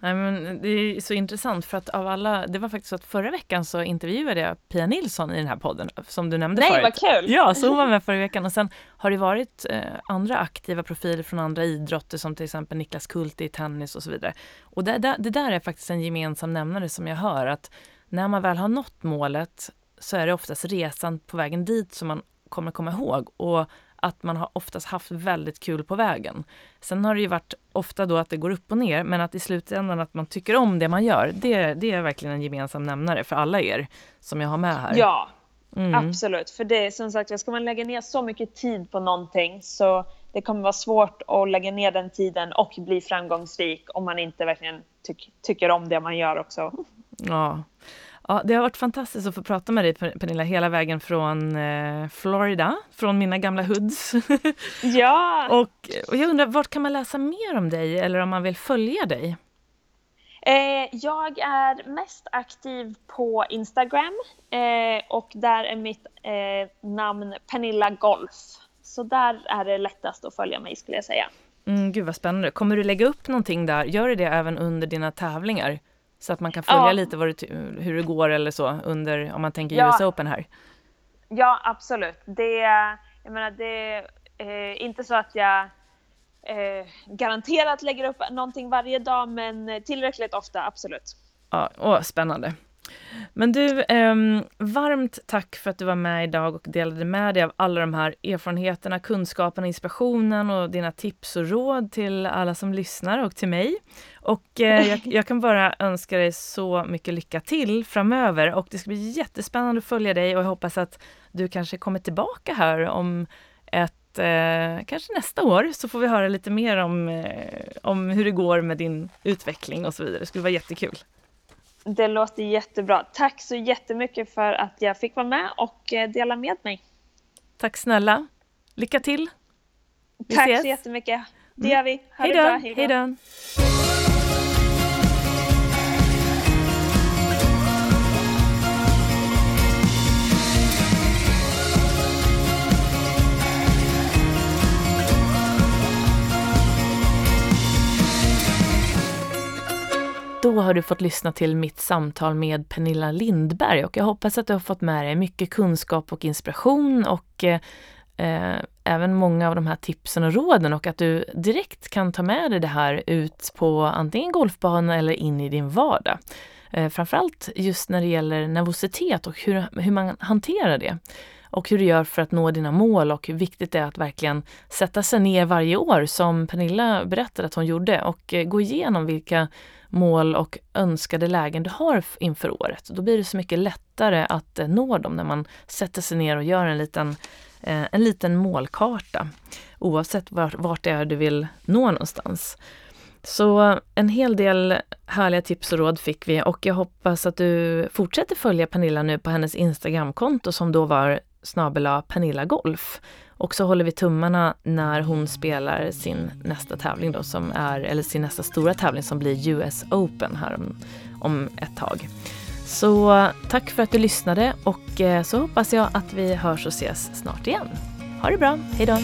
Nej, men det är så intressant för att av alla, det var faktiskt så att förra veckan så intervjuade jag Pia Nilsson i den här podden som du nämnde Nej, förut. vad kul! Ja, så hon var med förra veckan och sen har det varit eh, andra aktiva profiler från andra idrotter som till exempel Niklas Kult i tennis och så vidare. Och det, det, det där är faktiskt en gemensam nämnare som jag hör att när man väl har nått målet så är det oftast resan på vägen dit som man kommer komma ihåg och att man har oftast haft väldigt kul på vägen. Sen har det ju varit ofta då att det går upp och ner, men att i slutändan att man tycker om det man gör, det, det är verkligen en gemensam nämnare för alla er som jag har med här. Ja, Mm. absolut. För det är som sagt, ska man lägga ner så mycket tid på någonting så det kommer vara svårt att lägga ner den tiden och bli framgångsrik om man inte verkligen tyck, tycker om det man gör också. Ja. Ja, det har varit fantastiskt att få prata med dig Pernilla hela vägen från eh, Florida, från mina gamla hoods. Ja! och, och jag undrar, vart kan man läsa mer om dig eller om man vill följa dig? Eh, jag är mest aktiv på Instagram eh, och där är mitt eh, namn Pernilla Golf. Så där är det lättast att följa mig skulle jag säga. Mm, gud vad spännande. Kommer du lägga upp någonting där? Gör du det även under dina tävlingar? Så att man kan följa Ja. lite det, hur det går eller så under, om man tänker Ja. US Open här. Ja, absolut. Det, jag menar, det är inte så att jag eh, garanterat lägger upp någonting varje dag, men tillräckligt ofta, absolut. Ja, åh, spännande. Men du, eh, varmt tack för att du var med idag och delade med dig av alla de här erfarenheterna, kunskapen, inspirationen och dina tips och råd till alla som lyssnar och till mig. Och eh, jag, jag kan bara önska dig så mycket lycka till framöver och det ska bli jättespännande att följa dig och jag hoppas att du kanske kommer tillbaka här om ett, eh, kanske nästa år så får vi höra lite mer om, eh, om hur det går med din utveckling och så vidare. Det skulle vara jättekul. Det låter jättebra. Tack så jättemycket för att jag fick vara med och eh, dela med mig. Tack snälla. Lycka till. Vi Tack ses. så jättemycket. Det gör vi. Ha Hej det bra. Hej då. Då har du fått lyssna till mitt samtal med Pernilla Lindberg och jag hoppas att du har fått med dig mycket kunskap och inspiration och eh, eh även många av de här tipsen och råden och att du direkt kan ta med dig det här ut på antingen golfbanan eller in i din vardag. Eh, framförallt just när det gäller nervositet och hur, hur man hanterar det och hur du gör för att nå dina mål och hur viktigt det är att verkligen sätta sig ner varje år som Pernilla berättade att hon gjorde och eh, gå igenom vilka mål och önskade lägen du har inför året. Då blir det så mycket lättare att eh, nå dem när man sätter sig ner och gör en liten, eh, en liten målkarta oavsett vart, vart det är du vill nå någonstans. Så en hel del härliga tips och råd fick vi och jag hoppas att du fortsätter följa Pernilla nu på hennes Instagramkonto som då var snabela Pernilla Golf. Och så håller vi tummarna när hon spelar sin nästa tävling då som är, eller sin nästa stora tävling som blir US Open här om, om ett tag. Så tack för att du lyssnade och eh, så hoppas jag att vi hörs och ses snart igen. Ha det bra, hejdå!